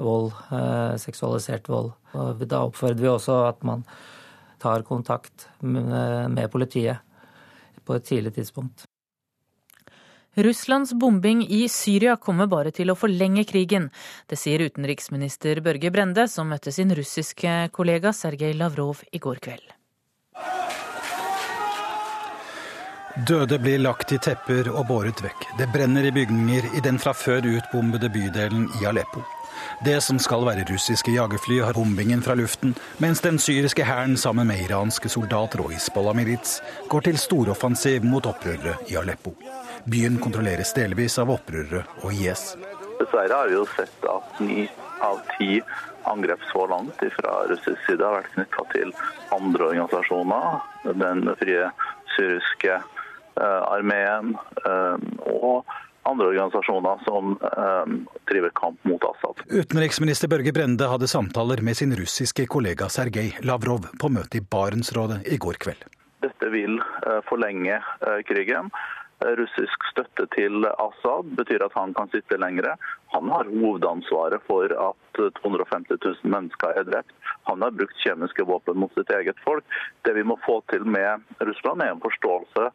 vold, eh, seksualisert vold. Og da oppfordrer vi også at man tar kontakt med politiet på et tidlig tidspunkt. Russlands bombing i Syria kommer bare til å forlenge krigen. Det sier utenriksminister Børge Brende, som møtte sin russiske kollega Sergej Lavrov i går kveld. Døde blir lagt i tepper og båret vekk. Det brenner i bygninger i den fra før utbombede bydelen i Aleppo. Det som skal være russiske jagerfly, har bombingen fra luften, mens den syriske hæren sammen med iranske soldater og Hizbollah-milits går til storoffensiv mot opprørere i Aleppo. Byen kontrolleres delvis av opprørere og IS. Dessverre har vi jo sett at ni av ti angrep så langt fra russisk side har vært knytta til andre organisasjoner. Den frie syriske uh, armeen uh, og andre organisasjoner som um, driver kamp mot Assad. Utenriksminister Børge Brende hadde samtaler med sin russiske kollega Sergej Lavrov på møte i Barentsrådet i går kveld. Dette vil uh, forlenge krigen. Russisk støtte til Assad betyr at han kan sitte lengre. Han har hovedansvaret for at 250 000 mennesker er drept. Han har brukt kjemiske våpen mot sitt eget folk. Det vi må få til med Russland, er en forståelse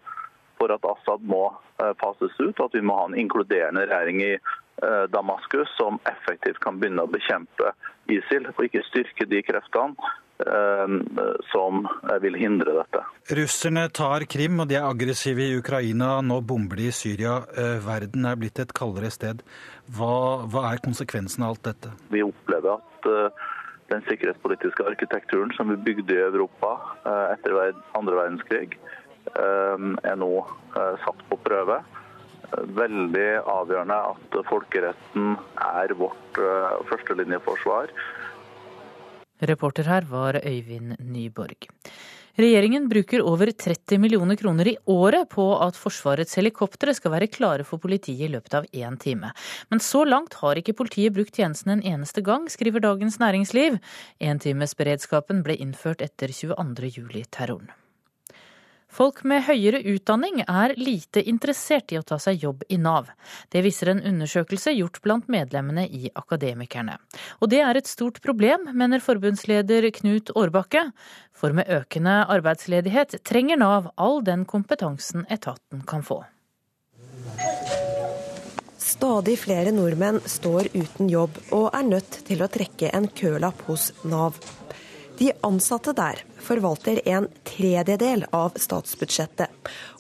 for at Assad må eh, fases ut, og at vi må ha en inkluderende regjering i eh, Damaskus som effektivt kan begynne å bekjempe ISIL, og ikke styrke de kreftene Ehm, som vil hindre dette. Russerne tar Krim, og de er aggressive i Ukraina. Nå bomber de i Syria. Eh, verden er blitt et kaldere sted. Hva, hva er konsekvensen av alt dette? Vi opplever at eh, den sikkerhetspolitiske arkitekturen som vi bygde i Europa eh, etter andre verdenskrig, er nå satt på prøve. Veldig avgjørende at folkeretten er vårt førstelinjeforsvar. Reporter her var Øyvind Nyborg. Regjeringen bruker over 30 millioner kroner i året på at Forsvarets helikoptre skal være klare for politiet i løpet av én time. Men så langt har ikke politiet brukt tjenesten en eneste gang, skriver Dagens Næringsliv. Entimesberedskapen ble innført etter 22. Folk med høyere utdanning er lite interessert i å ta seg jobb i Nav. Det viser en undersøkelse gjort blant medlemmene i Akademikerne. Og det er et stort problem, mener forbundsleder Knut Årbakke. For med økende arbeidsledighet trenger Nav all den kompetansen etaten kan få. Stadig flere nordmenn står uten jobb og er nødt til å trekke en kølapp hos Nav. De ansatte der forvalter en tredjedel av statsbudsjettet.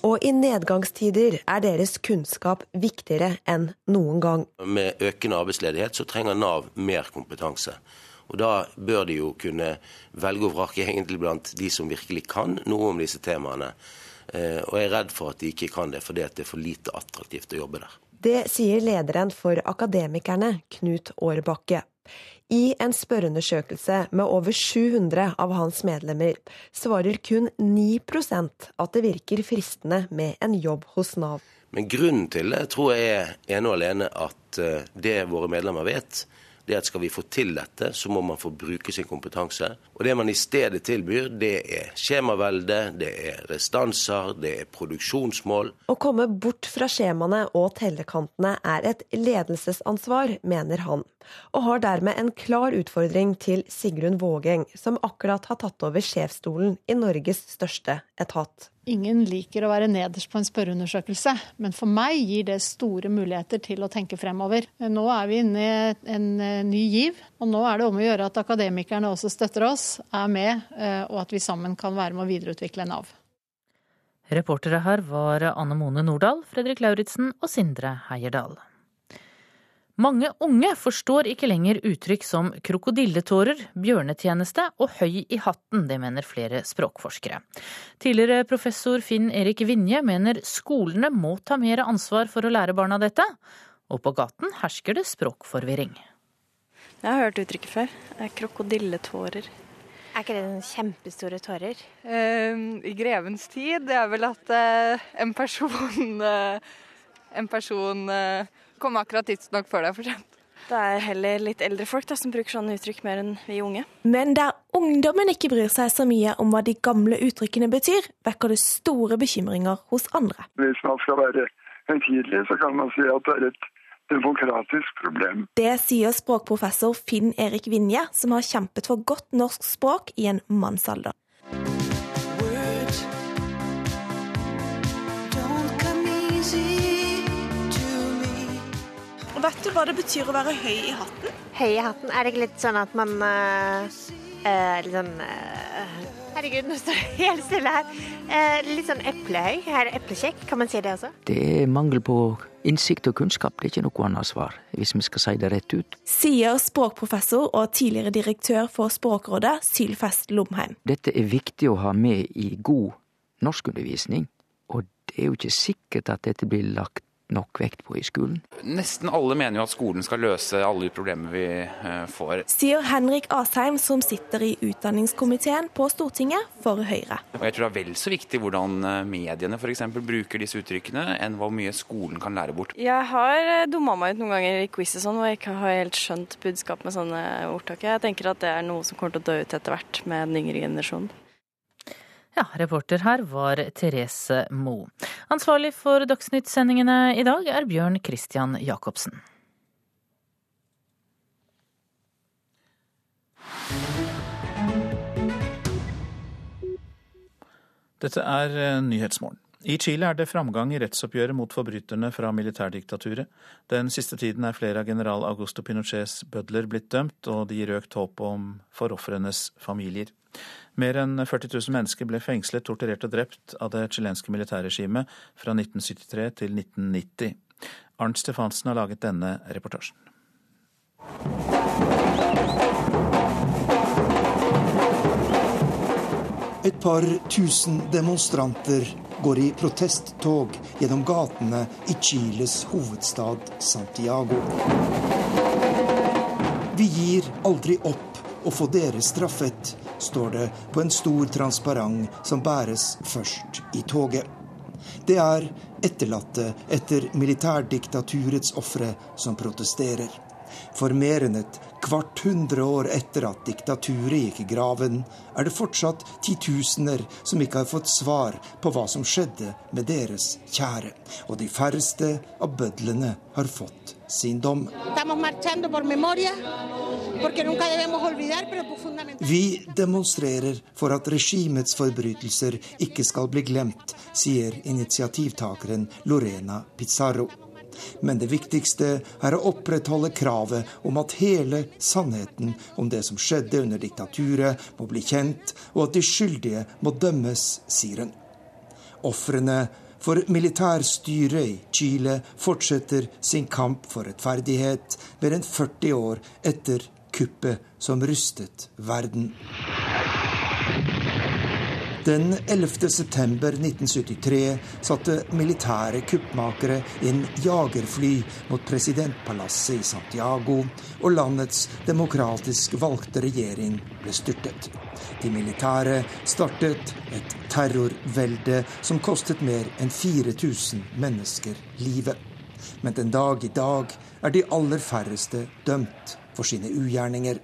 Og i nedgangstider er deres kunnskap viktigere enn noen gang. Med økende arbeidsledighet så trenger Nav mer kompetanse. Og Da bør de jo kunne velge og vrake egentlig blant de som virkelig kan noe om disse temaene. Eh, og jeg er redd for at de ikke kan det, fordi det er for lite attraktivt å jobbe der. Det sier lederen for Akademikerne, Knut Årbakke. I en spørreundersøkelse med over 700 av hans medlemmer svarer kun 9% at det virker fristende med en jobb hos Nav. Men grunnen til det tror jeg er ene og alene at eh, det våre medlemmer vet, det at skal vi få til dette, så må man få bruke sin kompetanse. Og det man i stedet tilbyr, det er skjemavelde, det er restanser, det er produksjonsmål. Å komme bort fra skjemaene og tellekantene er et ledelsesansvar, mener han, og har dermed en klar utfordring til Sigrun Vågeng, som akkurat har tatt over sjefsstolen i Norges største etat. Ingen liker å være nederst på en spørreundersøkelse, men for meg gir det store muligheter til å tenke fremover. Nå er vi inne i en eh, ny giv, og nå er det om å gjøre at akademikerne også støtter oss, er med, eh, og at vi sammen kan være med å videreutvikle Nav. Reportere her var Anne Mone Nordahl, Fredrik Lauritzen og Sindre Heierdal. Mange unge forstår ikke lenger uttrykk som krokodilletårer, bjørnetjeneste og høy i hatten. Det mener flere språkforskere. Tidligere professor Finn Erik Vinje mener skolene må ta mer ansvar for å lære barna dette. Og på gaten hersker det språkforvirring. Jeg har hørt uttrykket før. Krokodilletårer. Er ikke det noen kjempestore tårer? Uh, I grevens tid det er vel at uh, en person uh, *laughs* En person kom akkurat tidsnok før det er for sent. Det er heller litt eldre folk da, som bruker sånne uttrykk mer enn vi unge. Men der ungdommen ikke bryr seg så mye om hva de gamle uttrykkene betyr, vekker det store bekymringer hos andre. Hvis man skal være høytidelig, så kan man si at det er et demokratisk problem. Det sier språkprofessor Finn Erik Vinje, som har kjempet for godt norsk språk i en mannsalder. Og vet du hva det betyr å være høy i hatten? Høy i hatten? Er det ikke litt sånn at man uh, uh, Litt sånn uh, Herregud, nå står det helt stille her. litt sånn eplehøy. Her er eplekjekk. Kan man si det også? Det er mangel på innsikt og kunnskap. Det er ikke noe annet svar, hvis vi skal si det rett ut. Sier språkprofessor og tidligere direktør for Språkrådet, Sylfest Lomheim. Dette er viktig å ha med i god norskundervisning, og det er jo ikke sikkert at dette blir lagt nok vekt på i skolen? Nesten alle mener jo at skolen skal løse alle de problemer vi eh, får. Sier Henrik Asheim, som sitter i utdanningskomiteen på Stortinget for Høyre. Og jeg tror det er vel så viktig hvordan eh, mediene f.eks. bruker disse uttrykkene, enn hvor mye skolen kan lære bort. Jeg har eh, dumma meg ut noen ganger i quiz og sånn, hvor jeg ikke har helt skjønt budskap med sånne ordtak. Jeg tenker at det er noe som kommer til å dø ut etter hvert med den yngre generasjonen. Ja, reporter her var Therese Moe. Ansvarlig for Dagsnytt-sendingene i dag er Bjørn Christian Jacobsen. Dette er eh, Nyhetsmorgen. I Chile er det framgang i rettsoppgjøret mot forbryterne fra militærdiktaturet. Den siste tiden er flere av general Augusto Pinochets bødler blitt dømt, og det gir økt håp om for ofrenes familier. Mer enn 40 000 mennesker ble fengslet, torturert og drept av det chilenske militærregimet fra 1973 til 1990. Arnt Stefansen har laget denne reportasjen. Et par tusen demonstranter går i protesttog gjennom gatene i Chiles hovedstad Santiago. Vi gir aldri opp å få dere straffet, står det på en stor transparent som bæres først i toget. Det er etterlatte etter militærdiktaturets ofre som protesterer. For mer enn et kvart hundre år etter at diktaturet gikk i graven, er det fortsatt titusener som ikke har fått svar på hva som skjedde med deres kjære. Og de færreste av bødlene har fått sin dom. Vi demonstrerer for at regimets forbrytelser ikke skal bli glemt, sier initiativtakeren Lorena Pizarro. Men det viktigste er å opprettholde kravet om at hele sannheten om det som skjedde under diktaturet, må bli kjent, og at de skyldige må dømmes, sier hun. Ofrene for militærstyret i Chile fortsetter sin kamp for rettferdighet mer enn 40 år etter kuppet som rystet verden. Den 11. september 1973 satte militære kuppmakere inn jagerfly mot presidentpalasset i Santiago, og landets demokratisk valgte regjering ble styrtet. De militære startet et terrorvelde som kostet mer enn 4000 mennesker livet. Men den dag i dag er de aller færreste dømt for sine ugjerninger.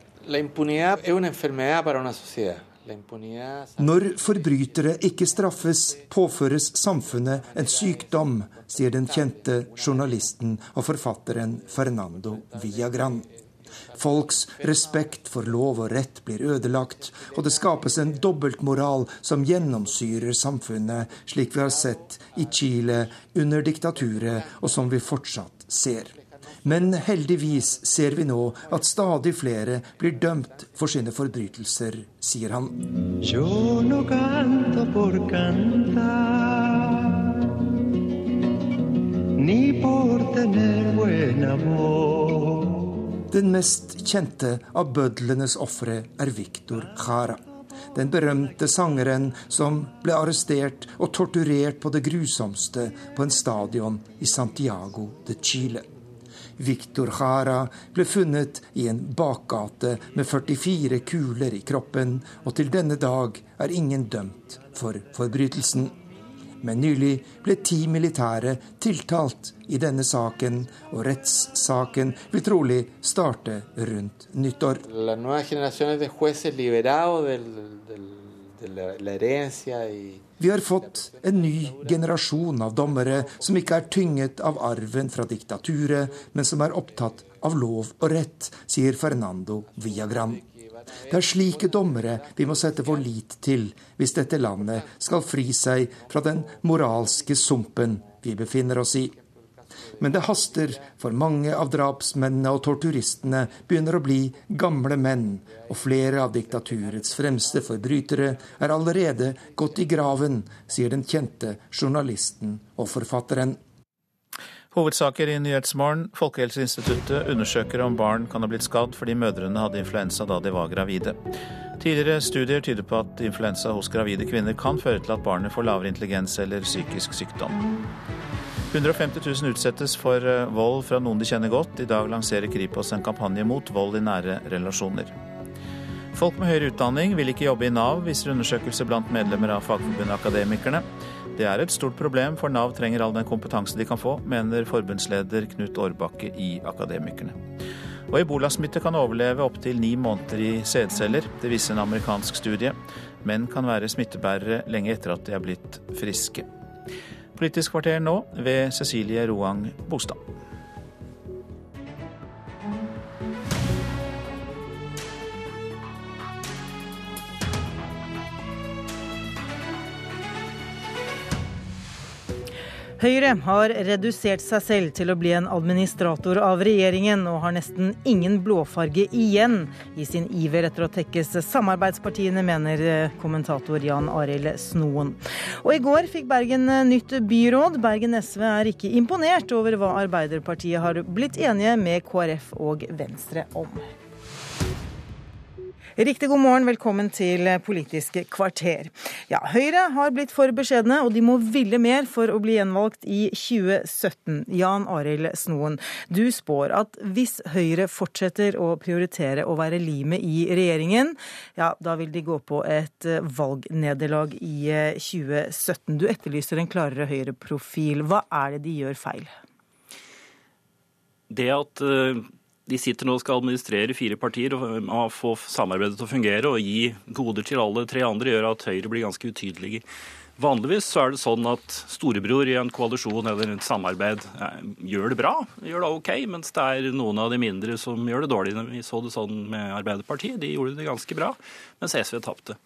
Når forbrytere ikke straffes, påføres samfunnet en sykdom, sier den kjente journalisten og forfatteren Fernando Villagran. Folks respekt for lov og rett blir ødelagt, og det skapes en dobbeltmoral som gjennomsyrer samfunnet, slik vi har sett i Chile under diktaturet, og som vi fortsatt ser. Men heldigvis ser vi nå at stadig flere blir dømt for sine forbrytelser, sier han. Den mest kjente av bødlenes ofre er Victor Jara. Den berømte sangeren som ble arrestert og torturert på det grusomste på en stadion i Santiago de Chile. Victor Jara ble funnet i en bakgate med 44 kuler i kroppen, og til denne dag er ingen dømt for forbrytelsen. Men nylig ble ti militære tiltalt i denne saken, og rettssaken vil trolig starte rundt nyttår. La vi har fått en ny generasjon av dommere som ikke er tynget av arven fra diktaturet, men som er opptatt av lov og rett, sier Fernando Villagran. Det er slike dommere vi må sette vår lit til hvis dette landet skal fri seg fra den moralske sumpen vi befinner oss i. Men det haster, for mange av drapsmennene og torturistene begynner å bli gamle menn, og flere av diktaturets fremste forbrytere er allerede gått i graven, sier den kjente journalisten og forfatteren. Hovedsaker i Nyhetsmorgen. Folkehelseinstituttet undersøker om barn kan ha blitt skadd fordi mødrene hadde influensa da de var gravide. Tidligere studier tyder på at influensa hos gravide kvinner kan føre til at barnet får lavere intelligens eller psykisk sykdom. 150 000 utsettes for eh, vold fra noen de kjenner godt. I dag lanserer Kripos en kampanje mot vold i nære relasjoner. Folk med høyere utdanning vil ikke jobbe i Nav, viser undersøkelse blant medlemmer av Fagforbundet Akademikerne. Det er et stort problem, for Nav trenger all den kompetanse de kan få, mener forbundsleder Knut Årbakke i Akademikerne. Og ebolasmitte kan overleve opptil ni måneder i sædceller. Det viser en amerikansk studie. Menn kan være smittebærere lenge etter at de er blitt friske. Politisk kvarter nå ved Cecilie Roang Bostad. Høyre har redusert seg selv til å bli en administrator av regjeringen, og har nesten ingen blåfarge igjen i sin iver etter å tekkes samarbeidspartiene, mener kommentator Jan Arild Snoen. Og i går fikk Bergen nytt byråd. Bergen SV er ikke imponert over hva Arbeiderpartiet har blitt enige med KrF og Venstre om. Riktig god morgen, velkommen til Politisk kvarter. Ja, Høyre har blitt for beskjedne, og de må ville mer for å bli gjenvalgt i 2017. Jan Arild Snoen, du spår at hvis Høyre fortsetter å prioritere å være limet i regjeringen, ja, da vil de gå på et valgnederlag i 2017. Du etterlyser en klarere Høyre-profil. Hva er det de gjør feil? Det at de sitter nå og skal administrere fire partier og få samarbeidet til å fungere og gi goder til alle tre andre, gjør at Høyre blir ganske utydelige. Vanligvis så er det sånn at storebror i en koalisjon eller et samarbeid eh, gjør det bra, gjør det OK, mens det er noen av de mindre som gjør det dårlig. Vi så det sånn med Arbeiderpartiet, de gjorde det ganske bra, mens SV tapte.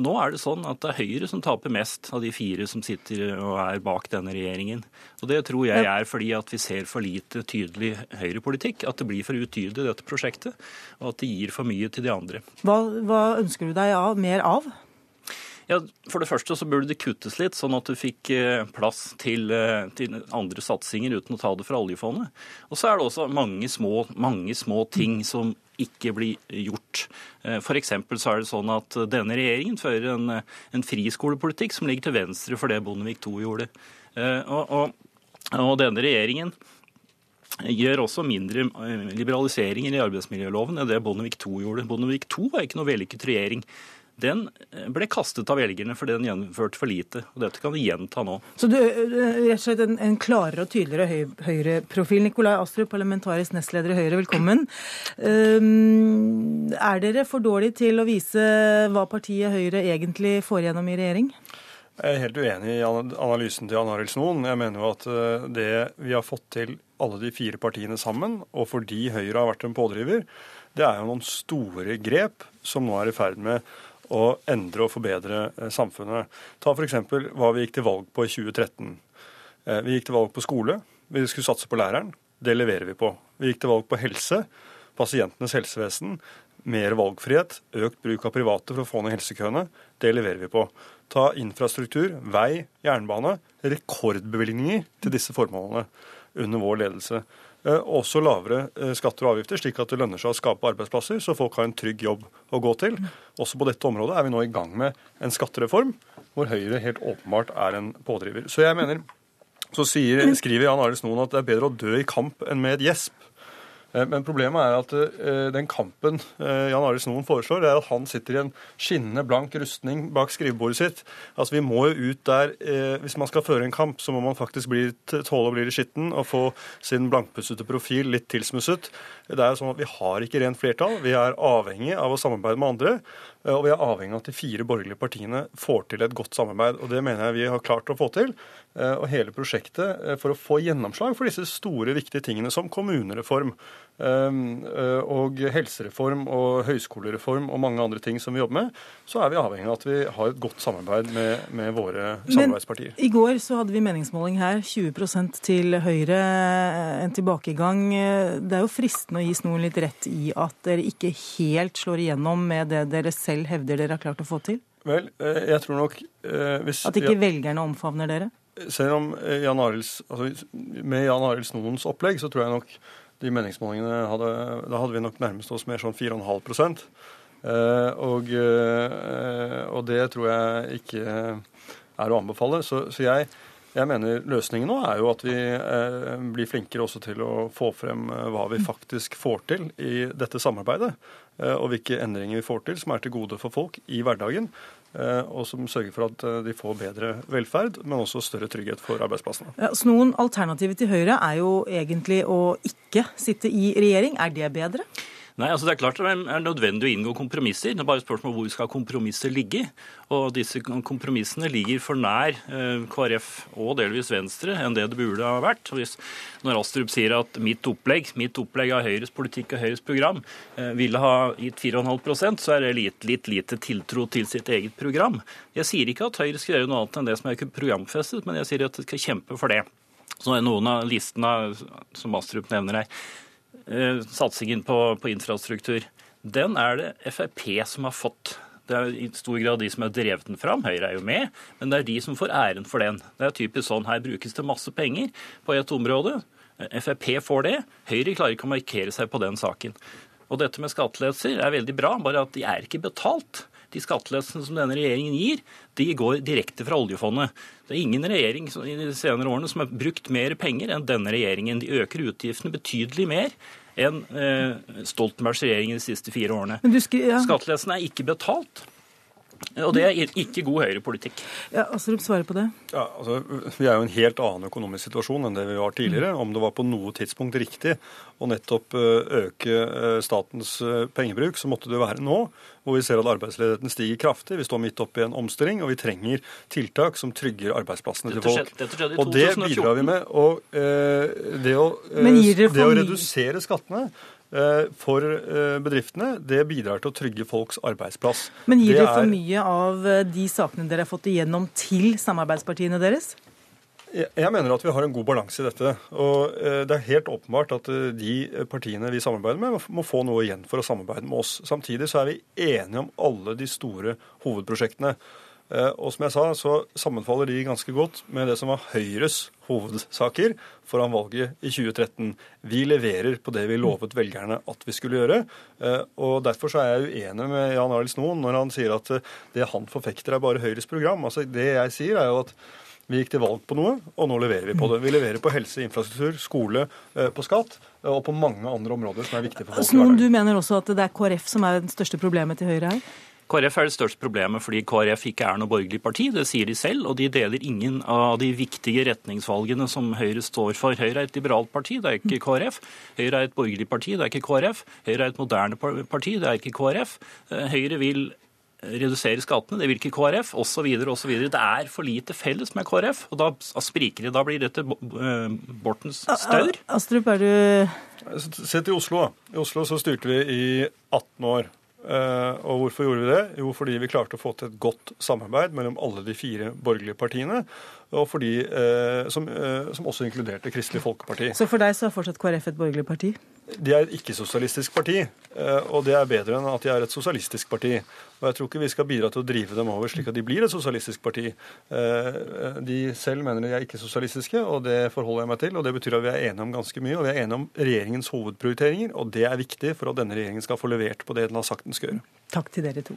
Nå er det sånn at det er Høyre som taper mest av de fire som sitter og er bak denne regjeringen. Og Det tror jeg er fordi at vi ser for lite tydelig høyrepolitikk. At det blir for utydelig dette prosjektet, og at det gir for mye til de andre. Hva, hva ønsker du deg av, mer av? Ja, For det første så burde det kuttes litt, sånn at du fikk eh, plass til, eh, til andre satsinger uten å ta det fra oljefondet. Og så er det også mange små, mange små ting som ikke blir gjort. F.eks. så er det sånn at denne regjeringen fører en, en friskolepolitikk som ligger til venstre for det Bondevik II gjorde. Og, og, og denne regjeringen gjør også mindre liberaliseringer i arbeidsmiljøloven enn det Bondevik II gjorde. Bondevik II var ikke noe vellykket regjering den ble kastet av velgerne fordi den gjennomførte for lite. og Dette kan vi gjenta nå. Så du, rett og slett en, en klarere og tydeligere høy, Høyre-profil. Nikolai Astrup, parlamentarisk nestleder i Høyre, velkommen. Um, er dere for dårlige til å vise hva partiet Høyre egentlig får gjennom i regjering? Jeg er helt uenig i analysen til Jan Arild Snoen. Jeg mener jo at eh, det vi har fått til alle de fire partiene sammen, og fordi Høyre har vært en pådriver, det er jo noen store grep som nå er i ferd med å endre og forbedre eh, samfunnet. Ta f.eks. hva vi gikk til valg på i 2013. Eh, vi gikk til valg på skole. Vi skulle satse på læreren. Det leverer vi på. Vi gikk til valg på helse. Pasientenes helsevesen. Mer valgfrihet. Økt bruk av private for å få ned helsekøene. Det leverer vi på. Ta infrastruktur, vei, jernbane. Rekordbevilgninger til disse formålene under vår ledelse. Eh, også lavere eh, skatter og avgifter, slik at det lønner seg å skape arbeidsplasser, så folk har en trygg jobb å gå til. Også på dette området er vi nå i gang med en skattereform, hvor Høyre helt åpenbart er en pådriver. Så jeg mener, så sier, skriver Jan Arild Snoen at det er bedre å dø i kamp enn med et gjesp. Eh, men problemet er at eh, den kampen eh, Jan Arild Snoen foreslår, er at han sitter i en skinnende blank rustning bak skrivebordet sitt. Altså Vi må jo ut der Hvis man skal føre en kamp, så må man faktisk bli, tåle å bli litt skitten og få sin blankpussete profil litt tilsmusset. Det er jo sånn at Vi har ikke rent flertall. Vi er avhengig av å samarbeide med andre. Og vi er avhengig av at de fire borgerlige partiene får til et godt samarbeid. Og det mener jeg vi har klart å få til. Og hele prosjektet for å få gjennomslag for disse store, viktige tingene som kommunereform, eh, og helsereform og høyskolereform og mange andre ting som vi jobber med, så er vi avhengig av at vi har et godt samarbeid med, med våre samarbeidspartier. Men I går så hadde vi meningsmåling her, 20% til Høyre, en tilbakegang. Det er jo fristende å gi snoren litt rett i at dere ikke helt slår igjennom med det dere selv hevder dere har klart å få til? Vel, eh, jeg tror nok eh, hvis, At ikke velgerne omfavner dere? Selv om Jan Arels altså Med Jan Arild Snoens opplegg så tror jeg nok de meningsmålingene hadde, da hadde vi nok nærmest oss mer sånn 4,5 eh, og, eh, og det tror jeg ikke er å anbefale. Så, så jeg, jeg, mener løsningen nå er jo at vi eh, blir flinkere også til å få frem eh, hva vi faktisk får til i dette samarbeidet. Eh, og hvilke endringer vi får til som er til gode for folk i hverdagen. Eh, og som sørger for at eh, de får bedre velferd, men også større trygghet for arbeidsplassene. Ja, så noen alternativer til Høyre er jo egentlig å ikke sitte i regjering. Er det bedre? Nei, altså Det er klart det er nødvendig å inngå kompromisser. Det er bare et spørsmål hvor skal kompromisser ligge. Og disse kompromissene ligger for nær eh, KrF og delvis Venstre enn det det burde ha vært. Hvis, når Astrup sier at mitt opplegg, mitt opplegg av Høyres politikk og Høyres program eh, ville ha gitt 4,5% så er det litt, litt lite tiltro til sitt eget program. Jeg sier ikke at Høyre skal gjøre noe annet enn det som er programfestet, men jeg sier at de skal kjempe for det. Så er noen av listene som Astrup nevner her, satsingen på, på, infrastruktur, den er det Frp som har fått. Det er i stor grad de som har drevet den fram. Høyre er jo med, men det er de som får æren for den. Det er typisk sånn, Her brukes det masse penger på et område. Frp får det. Høyre klarer ikke å markere seg på den saken. Og dette med skattelettelser er veldig bra, bare at de er ikke betalt. De skattelettelsene som denne regjeringen gir, de går direkte fra oljefondet. Det er ingen regjering i de senere årene som har brukt mer penger enn denne regjeringen. De øker utgiftene betydelig mer enn eh, Stoltenbergs regjering de siste fire årene. Ja. Skattelettelsene er ikke betalt. Og det er ikke god høyrepolitikk. Ja, Astrup svarer på det. Ja, altså, Vi er jo i en helt annen økonomisk situasjon enn det vi var tidligere. Om det var på noe tidspunkt riktig å nettopp eh, øke eh, statens eh, pengebruk, så måtte det være nå. Hvor vi ser at arbeidsledigheten stiger kraftig. Vi står midt oppe i en omstilling, og vi trenger tiltak som trygger arbeidsplassene til folk. Og det bidrar vi med. Og det å, det å redusere skattene Eh, for eh, bedriftene, det bidrar til å trygge folks arbeidsplass. Men gir det, for mye av eh, de sakene dere har fått igjennom til samarbeidspartiene deres? Jeg mener at vi har en god balanse i dette. og Det er helt åpenbart at de partiene vi samarbeider med, må få noe igjen for å samarbeide med oss. Samtidig så er vi enige om alle de store hovedprosjektene. Og som jeg sa, så sammenfaller de ganske godt med det som var Høyres hovedsaker foran valget i 2013. Vi leverer på det vi lovet velgerne at vi skulle gjøre. Og Derfor så er jeg uenig med Jan Arild Snoen når han sier at det han forfekter, er bare Høyres program. Altså Det jeg sier, er jo at vi gikk til valg på noe, og nå leverer vi på det. Vi leverer på helse, infrastruktur, skole, på skatt og på mange andre områder som er viktige for folk. Snoen, du mener også at det er KrF som er det største problemet til Høyre her? KrF er det største problemet fordi KrF ikke er noe borgerlig parti. Det sier de selv, og de deler ingen av de viktige retningsvalgene som Høyre står for. Høyre er et liberalt parti, det er ikke KrF. Høyre er et borgerlig parti, det er ikke KrF. Høyre er et moderne parti, det er ikke KrF. Høyre vil redusere skattene, det vil ikke KrF, osv. osv. Det er for lite felles med KrF, og da spriker det. Da blir dette Bortens staur. Astrup, er du Sett i Oslo. I Oslo så styrte vi i 18 år. Og hvorfor gjorde vi det? Jo, fordi vi klarte å få til et godt samarbeid mellom alle de fire borgerlige partiene. Og fordi, som, som også inkluderte Kristelig Folkeparti. Så for deg så er fortsatt KrF et borgerlig parti? De er et ikke-sosialistisk parti, og det er bedre enn at de er et sosialistisk parti. Og jeg tror ikke vi skal bidra til å drive dem over slik at de blir et sosialistisk parti. De selv mener de er ikke-sosialistiske, og det forholder jeg meg til. Og det betyr at vi er enige om ganske mye, og vi er enige om regjeringens hovedprioriteringer. Og det er viktig for at denne regjeringen skal få levert på det den har sagt den skal gjøre. Takk til dere to.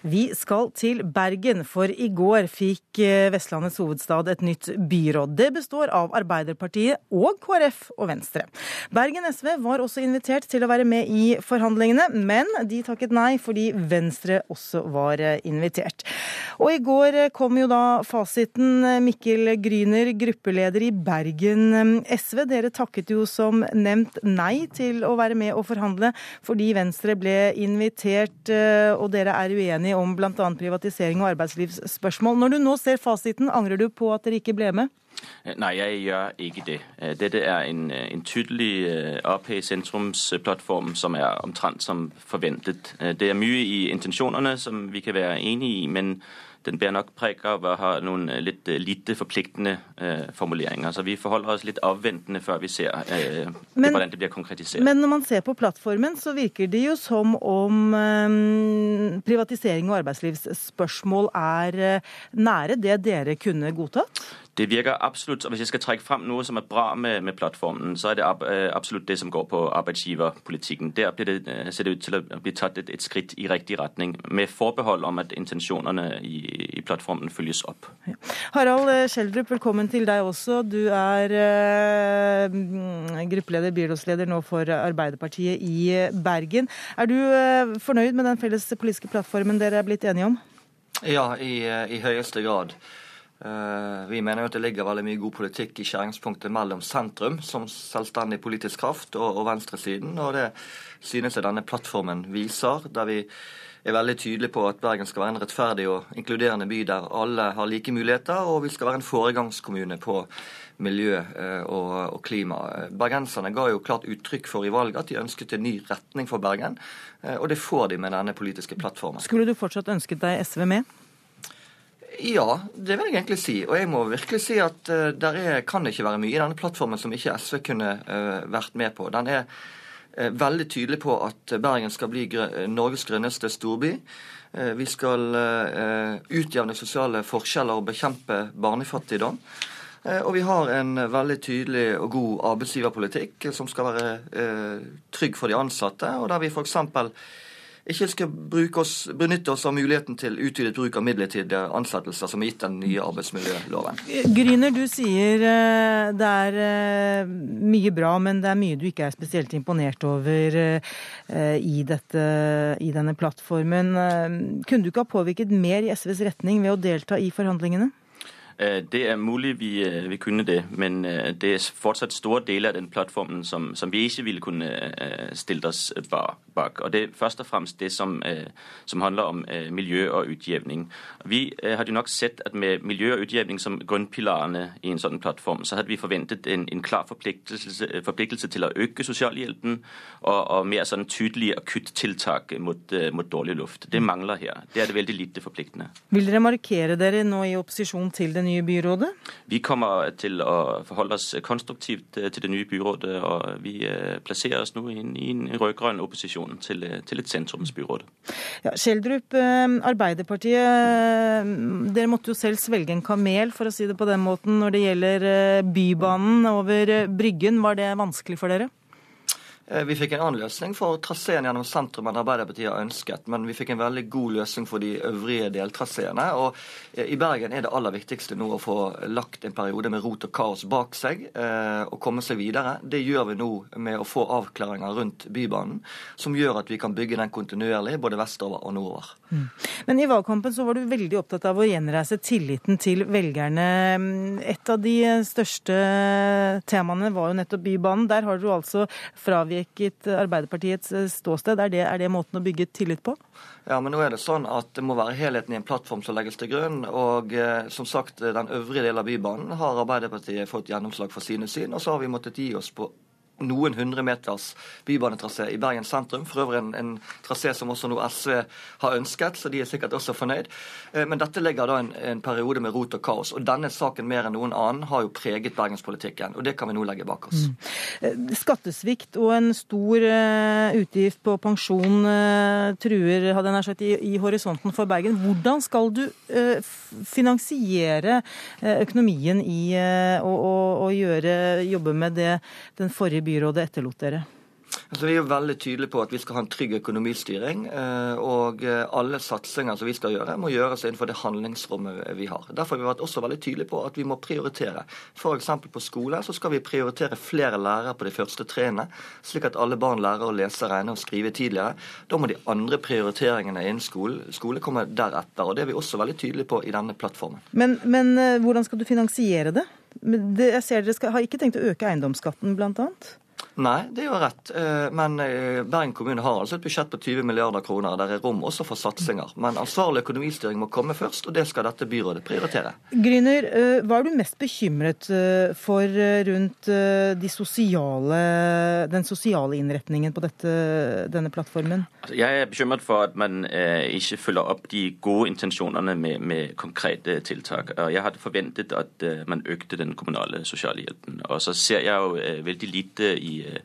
Vi skal til Bergen, for i går fikk Vestlandets hovedstad et nytt byråd. Det består av Arbeiderpartiet og KrF og Venstre. Bergen SV var også invitert til å være med i forhandlingene, men de takket nei fordi Venstre også var invitert. Og i går kom jo da fasiten. Mikkel Gryner, gruppeleder i Bergen SV. Dere takket jo som nevnt nei til å være med og forhandle fordi Venstre ble invitert, og dere er uenige om bl.a. privatisering og arbeidslivsspørsmål. Når du nå ser fasiten, angrer du på at dere ikke ble med? Nei, jeg gjør ikke det. Dette er en, en tydelig Ap-sentrumsplattform som er omtrent som forventet. Det er mye i intensjonene som vi kan være enig i, men den bærer nok preg av å ha noen litt lite forpliktende eh, formuleringer. Så vi forholder oss litt avventende før vi ser eh, men, hvordan det blir konkretisert. Men når man ser på plattformen, så virker det jo som om eh, privatisering og arbeidslivsspørsmål er nære det dere kunne godtatt? Det virker absolutt, og Hvis jeg skal trekke frem noe som er bra med, med plattformen, så er det ab, absolutt det som går på arbeidsgiverpolitikken. Der blir det, ser det ut til å bli tatt et, et skritt i riktig retning, med forbehold om at intensjonene i, i plattformen følges opp. Ja. Harald Skjeldrup, velkommen til deg også. Du er uh, gruppeleder, byrådsleder nå for Arbeiderpartiet i Bergen. Er du uh, fornøyd med den felles politiske plattformen dere er blitt enige om? Ja, i, i høyeste grad. Vi mener jo at det ligger veldig mye god politikk i skjæringspunktet mellom sentrum som selvstendig politisk kraft og, og venstresiden, og det synes jeg denne plattformen viser. der vi er veldig tydelige på at Bergen skal være en rettferdig og inkluderende by der alle har like muligheter, og vi skal være en foregangskommune på miljø og, og klima. Bergenserne ga jo klart uttrykk for i valget at de ønsket en ny retning for Bergen, og det får de med denne politiske plattformen. Skulle du fortsatt ønsket deg SV med? Ja, det vil jeg egentlig si. Og jeg må virkelig si at uh, der er, kan ikke være mye i denne plattformen som ikke SV kunne uh, vært med på. Den er uh, veldig tydelig på at Bergen skal bli grø Norges grønneste storby. Vi skal utjevne sosiale forskjeller og bekjempe barnefattigdom. Og vi har en veldig tydelig og god arbeidsgiverpolitikk som skal være trygg for de ansatte, og der vi f.eks ikke skal oss, benytte oss av muligheten til utvidet bruk av midlertidige ansettelser som er gitt den nye arbeidsmiljøloven. Gryner, du sier det er mye bra, men det er mye du ikke er spesielt imponert over i, dette, i denne plattformen. Kunne du ikke ha påvirket mer i SVs retning ved å delta i forhandlingene? Det er mulig vi, vi, kunne det, men det er fortsatt store deler av den plattformen som, som vi ikke ville kunne stilt oss bak. Og Det er først og fremst det som, som handler om miljø og utjevning. Vi hadde nok sett at med miljø og utjevning som grunnpilarene i en sånn plattform, så hadde vi forventet en, en klar forpliktelse, forpliktelse, til å øke sosialhjelpen og, og mer sånn tydelige akuttiltak mot, mot dårlig luft. Det mangler her. Det er det veldig lite forpliktende. Vil dere markere dere nå i opposisjon til det nye nye byrådet? Vi kommer til å forholde oss konstruktivt eh, til det nye byrådet, og vi eh, plasserer oss nå inn i en rød-grønn opposisjon til, til, et sentrumsbyråd. Ja, Skjeldrup, Arbeiderpartiet, dere måtte jo selv svelge en kamel, for å si det på den måten, når det gjelder Bybanen over Bryggen. Var det vanskelig for dere? Eh, vi fikk en annen løsning for traseen gjennom sentrum enn Arbeiderpartiet har ønsket, men vi fikk en veldig god løsning for de øvrige deltraseene. Og eh, I Bergen er det aller viktigste nå å få lagt en periode med rot og kaos bak seg eh, og komme seg videre. Det gjør vi nå med å få avklaringer rundt Bybanen, som gjør at vi kan bygge den kontinuerlig både vestover og nordover. Mm. Men i valgkampen så var du veldig opptatt av å gjenreise tilliten til velgerne. Et av de største temaene var jo nettopp Bybanen. Der har du altså fraveket Arbeiderpartiets ståsted? Er det, er det måten å bygge tillit på? Ja, men nå er det sånn at det må være helheten i en plattform som legges til grunn. Og eh, som sagt, den øvrige delen av Bybanen har Arbeiderpartiet fått gjennomslag for sine syn. Og så har vi måttet gi oss på noen hundre meters bybanetrasé i Bergen sentrum. For øvrig en, en trasé som også nå SV har ønsket, så de er sikkert også fornøyd. Eh, men dette ligger da en, en, periode med rot og kaos. Og denne saken mer enn noen annen har jo preget bergenspolitikken. Og det kan vi nå legge bak oss. Mm. Eh, skattesvikt og en stor uh, utgift på pensjon truer hadde jeg sagt, i, i, horisonten for Bergen. Hvordan skal du finansiere økonomien i å gjøre, jobbe med det den forrige byrådet etterlot dere? Altså, vi er jo veldig tydelige på at vi skal ha en trygg økonomistyring. Eh, og eh, alle satsinger som vi skal gjøre, må gjøres innenfor det handlingsrommet vi har. Derfor har vi vært også veldig tydelige på at vi må prioritere. F.eks. på skole så skal vi prioritere flere lærere på de første trinnene, slik at alle barn lærer å lese, regne og skrive tidligere. Da må de andre prioriteringene innen skole, skole komme deretter. og Det er vi også veldig tydelige på i denne plattformen. Men, men eh, hvordan skal du finansiere det? Jeg ser Dere skal, har ikke tenkt å øke eiendomsskatten, bl.a.? Nei, det er jo rett. Eh, men eh, Bergen kommune har altså et budsjett på 20 milliarder kroner. Der er rom også for satsinger. Men ansvarlig økonomistyring må komme først, og det skal dette byrådet prioritere. Gryner, eh, hva er du mest bekymret for rundt de sosiale, den sosiale innretningen på dette, denne plattformen? Altså, jeg er bekymret for at man ikke følger opp de gode intensjonene med, med konkrete tiltak. Jeg hadde forventet at man økte den kommunale sosialhjelpen. Og så ser jeg jo veldig lite i Øh,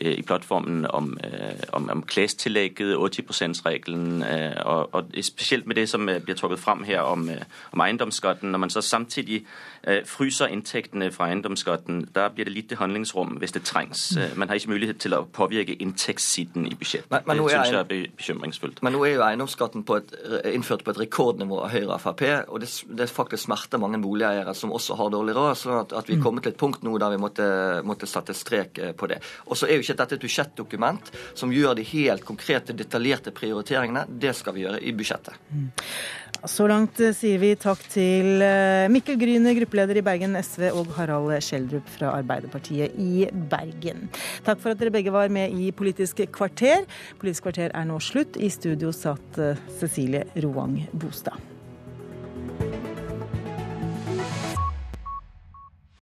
i plattformen om, øh, om, om klestillegget, 80 %-regelen, øh, og, og, spesielt med det som blir trukket fram her om, om eiendomsskatten. Når man så samtidig fryser inntektene fra eiendomsskatten, da blir det lite handlingsrom hvis det trengs. Man har ikke mulighet til å påvirke inntektssiden i budsjettet. Men, men det syns jeg er bekymringsfullt. Men nå er jo eiendomsskatten på et, innført på et rekordnivå av Høyre og Frp, og det, det faktisk smerter mange boligeiere som også har dårlig råd. sånn at, at vi er mm. kommet til et punkt nå der vi måtte, måtte sette strek på det. Og så er jo ikke dette et budsjettdokument som gjør de helt konkrete, detaljerte prioriteringene. Det skal vi gjøre i budsjettet. Så langt eh, sier vi takk til eh, Mikkel Gryne, gruppeleder i Bergen SV, og Harald Skjeldrup fra Arbeiderpartiet i Bergen. Takk for at dere begge var med i Politisk kvarter. Politisk kvarter er nå slutt. I studio satt eh, Cecilie Roang Bostad.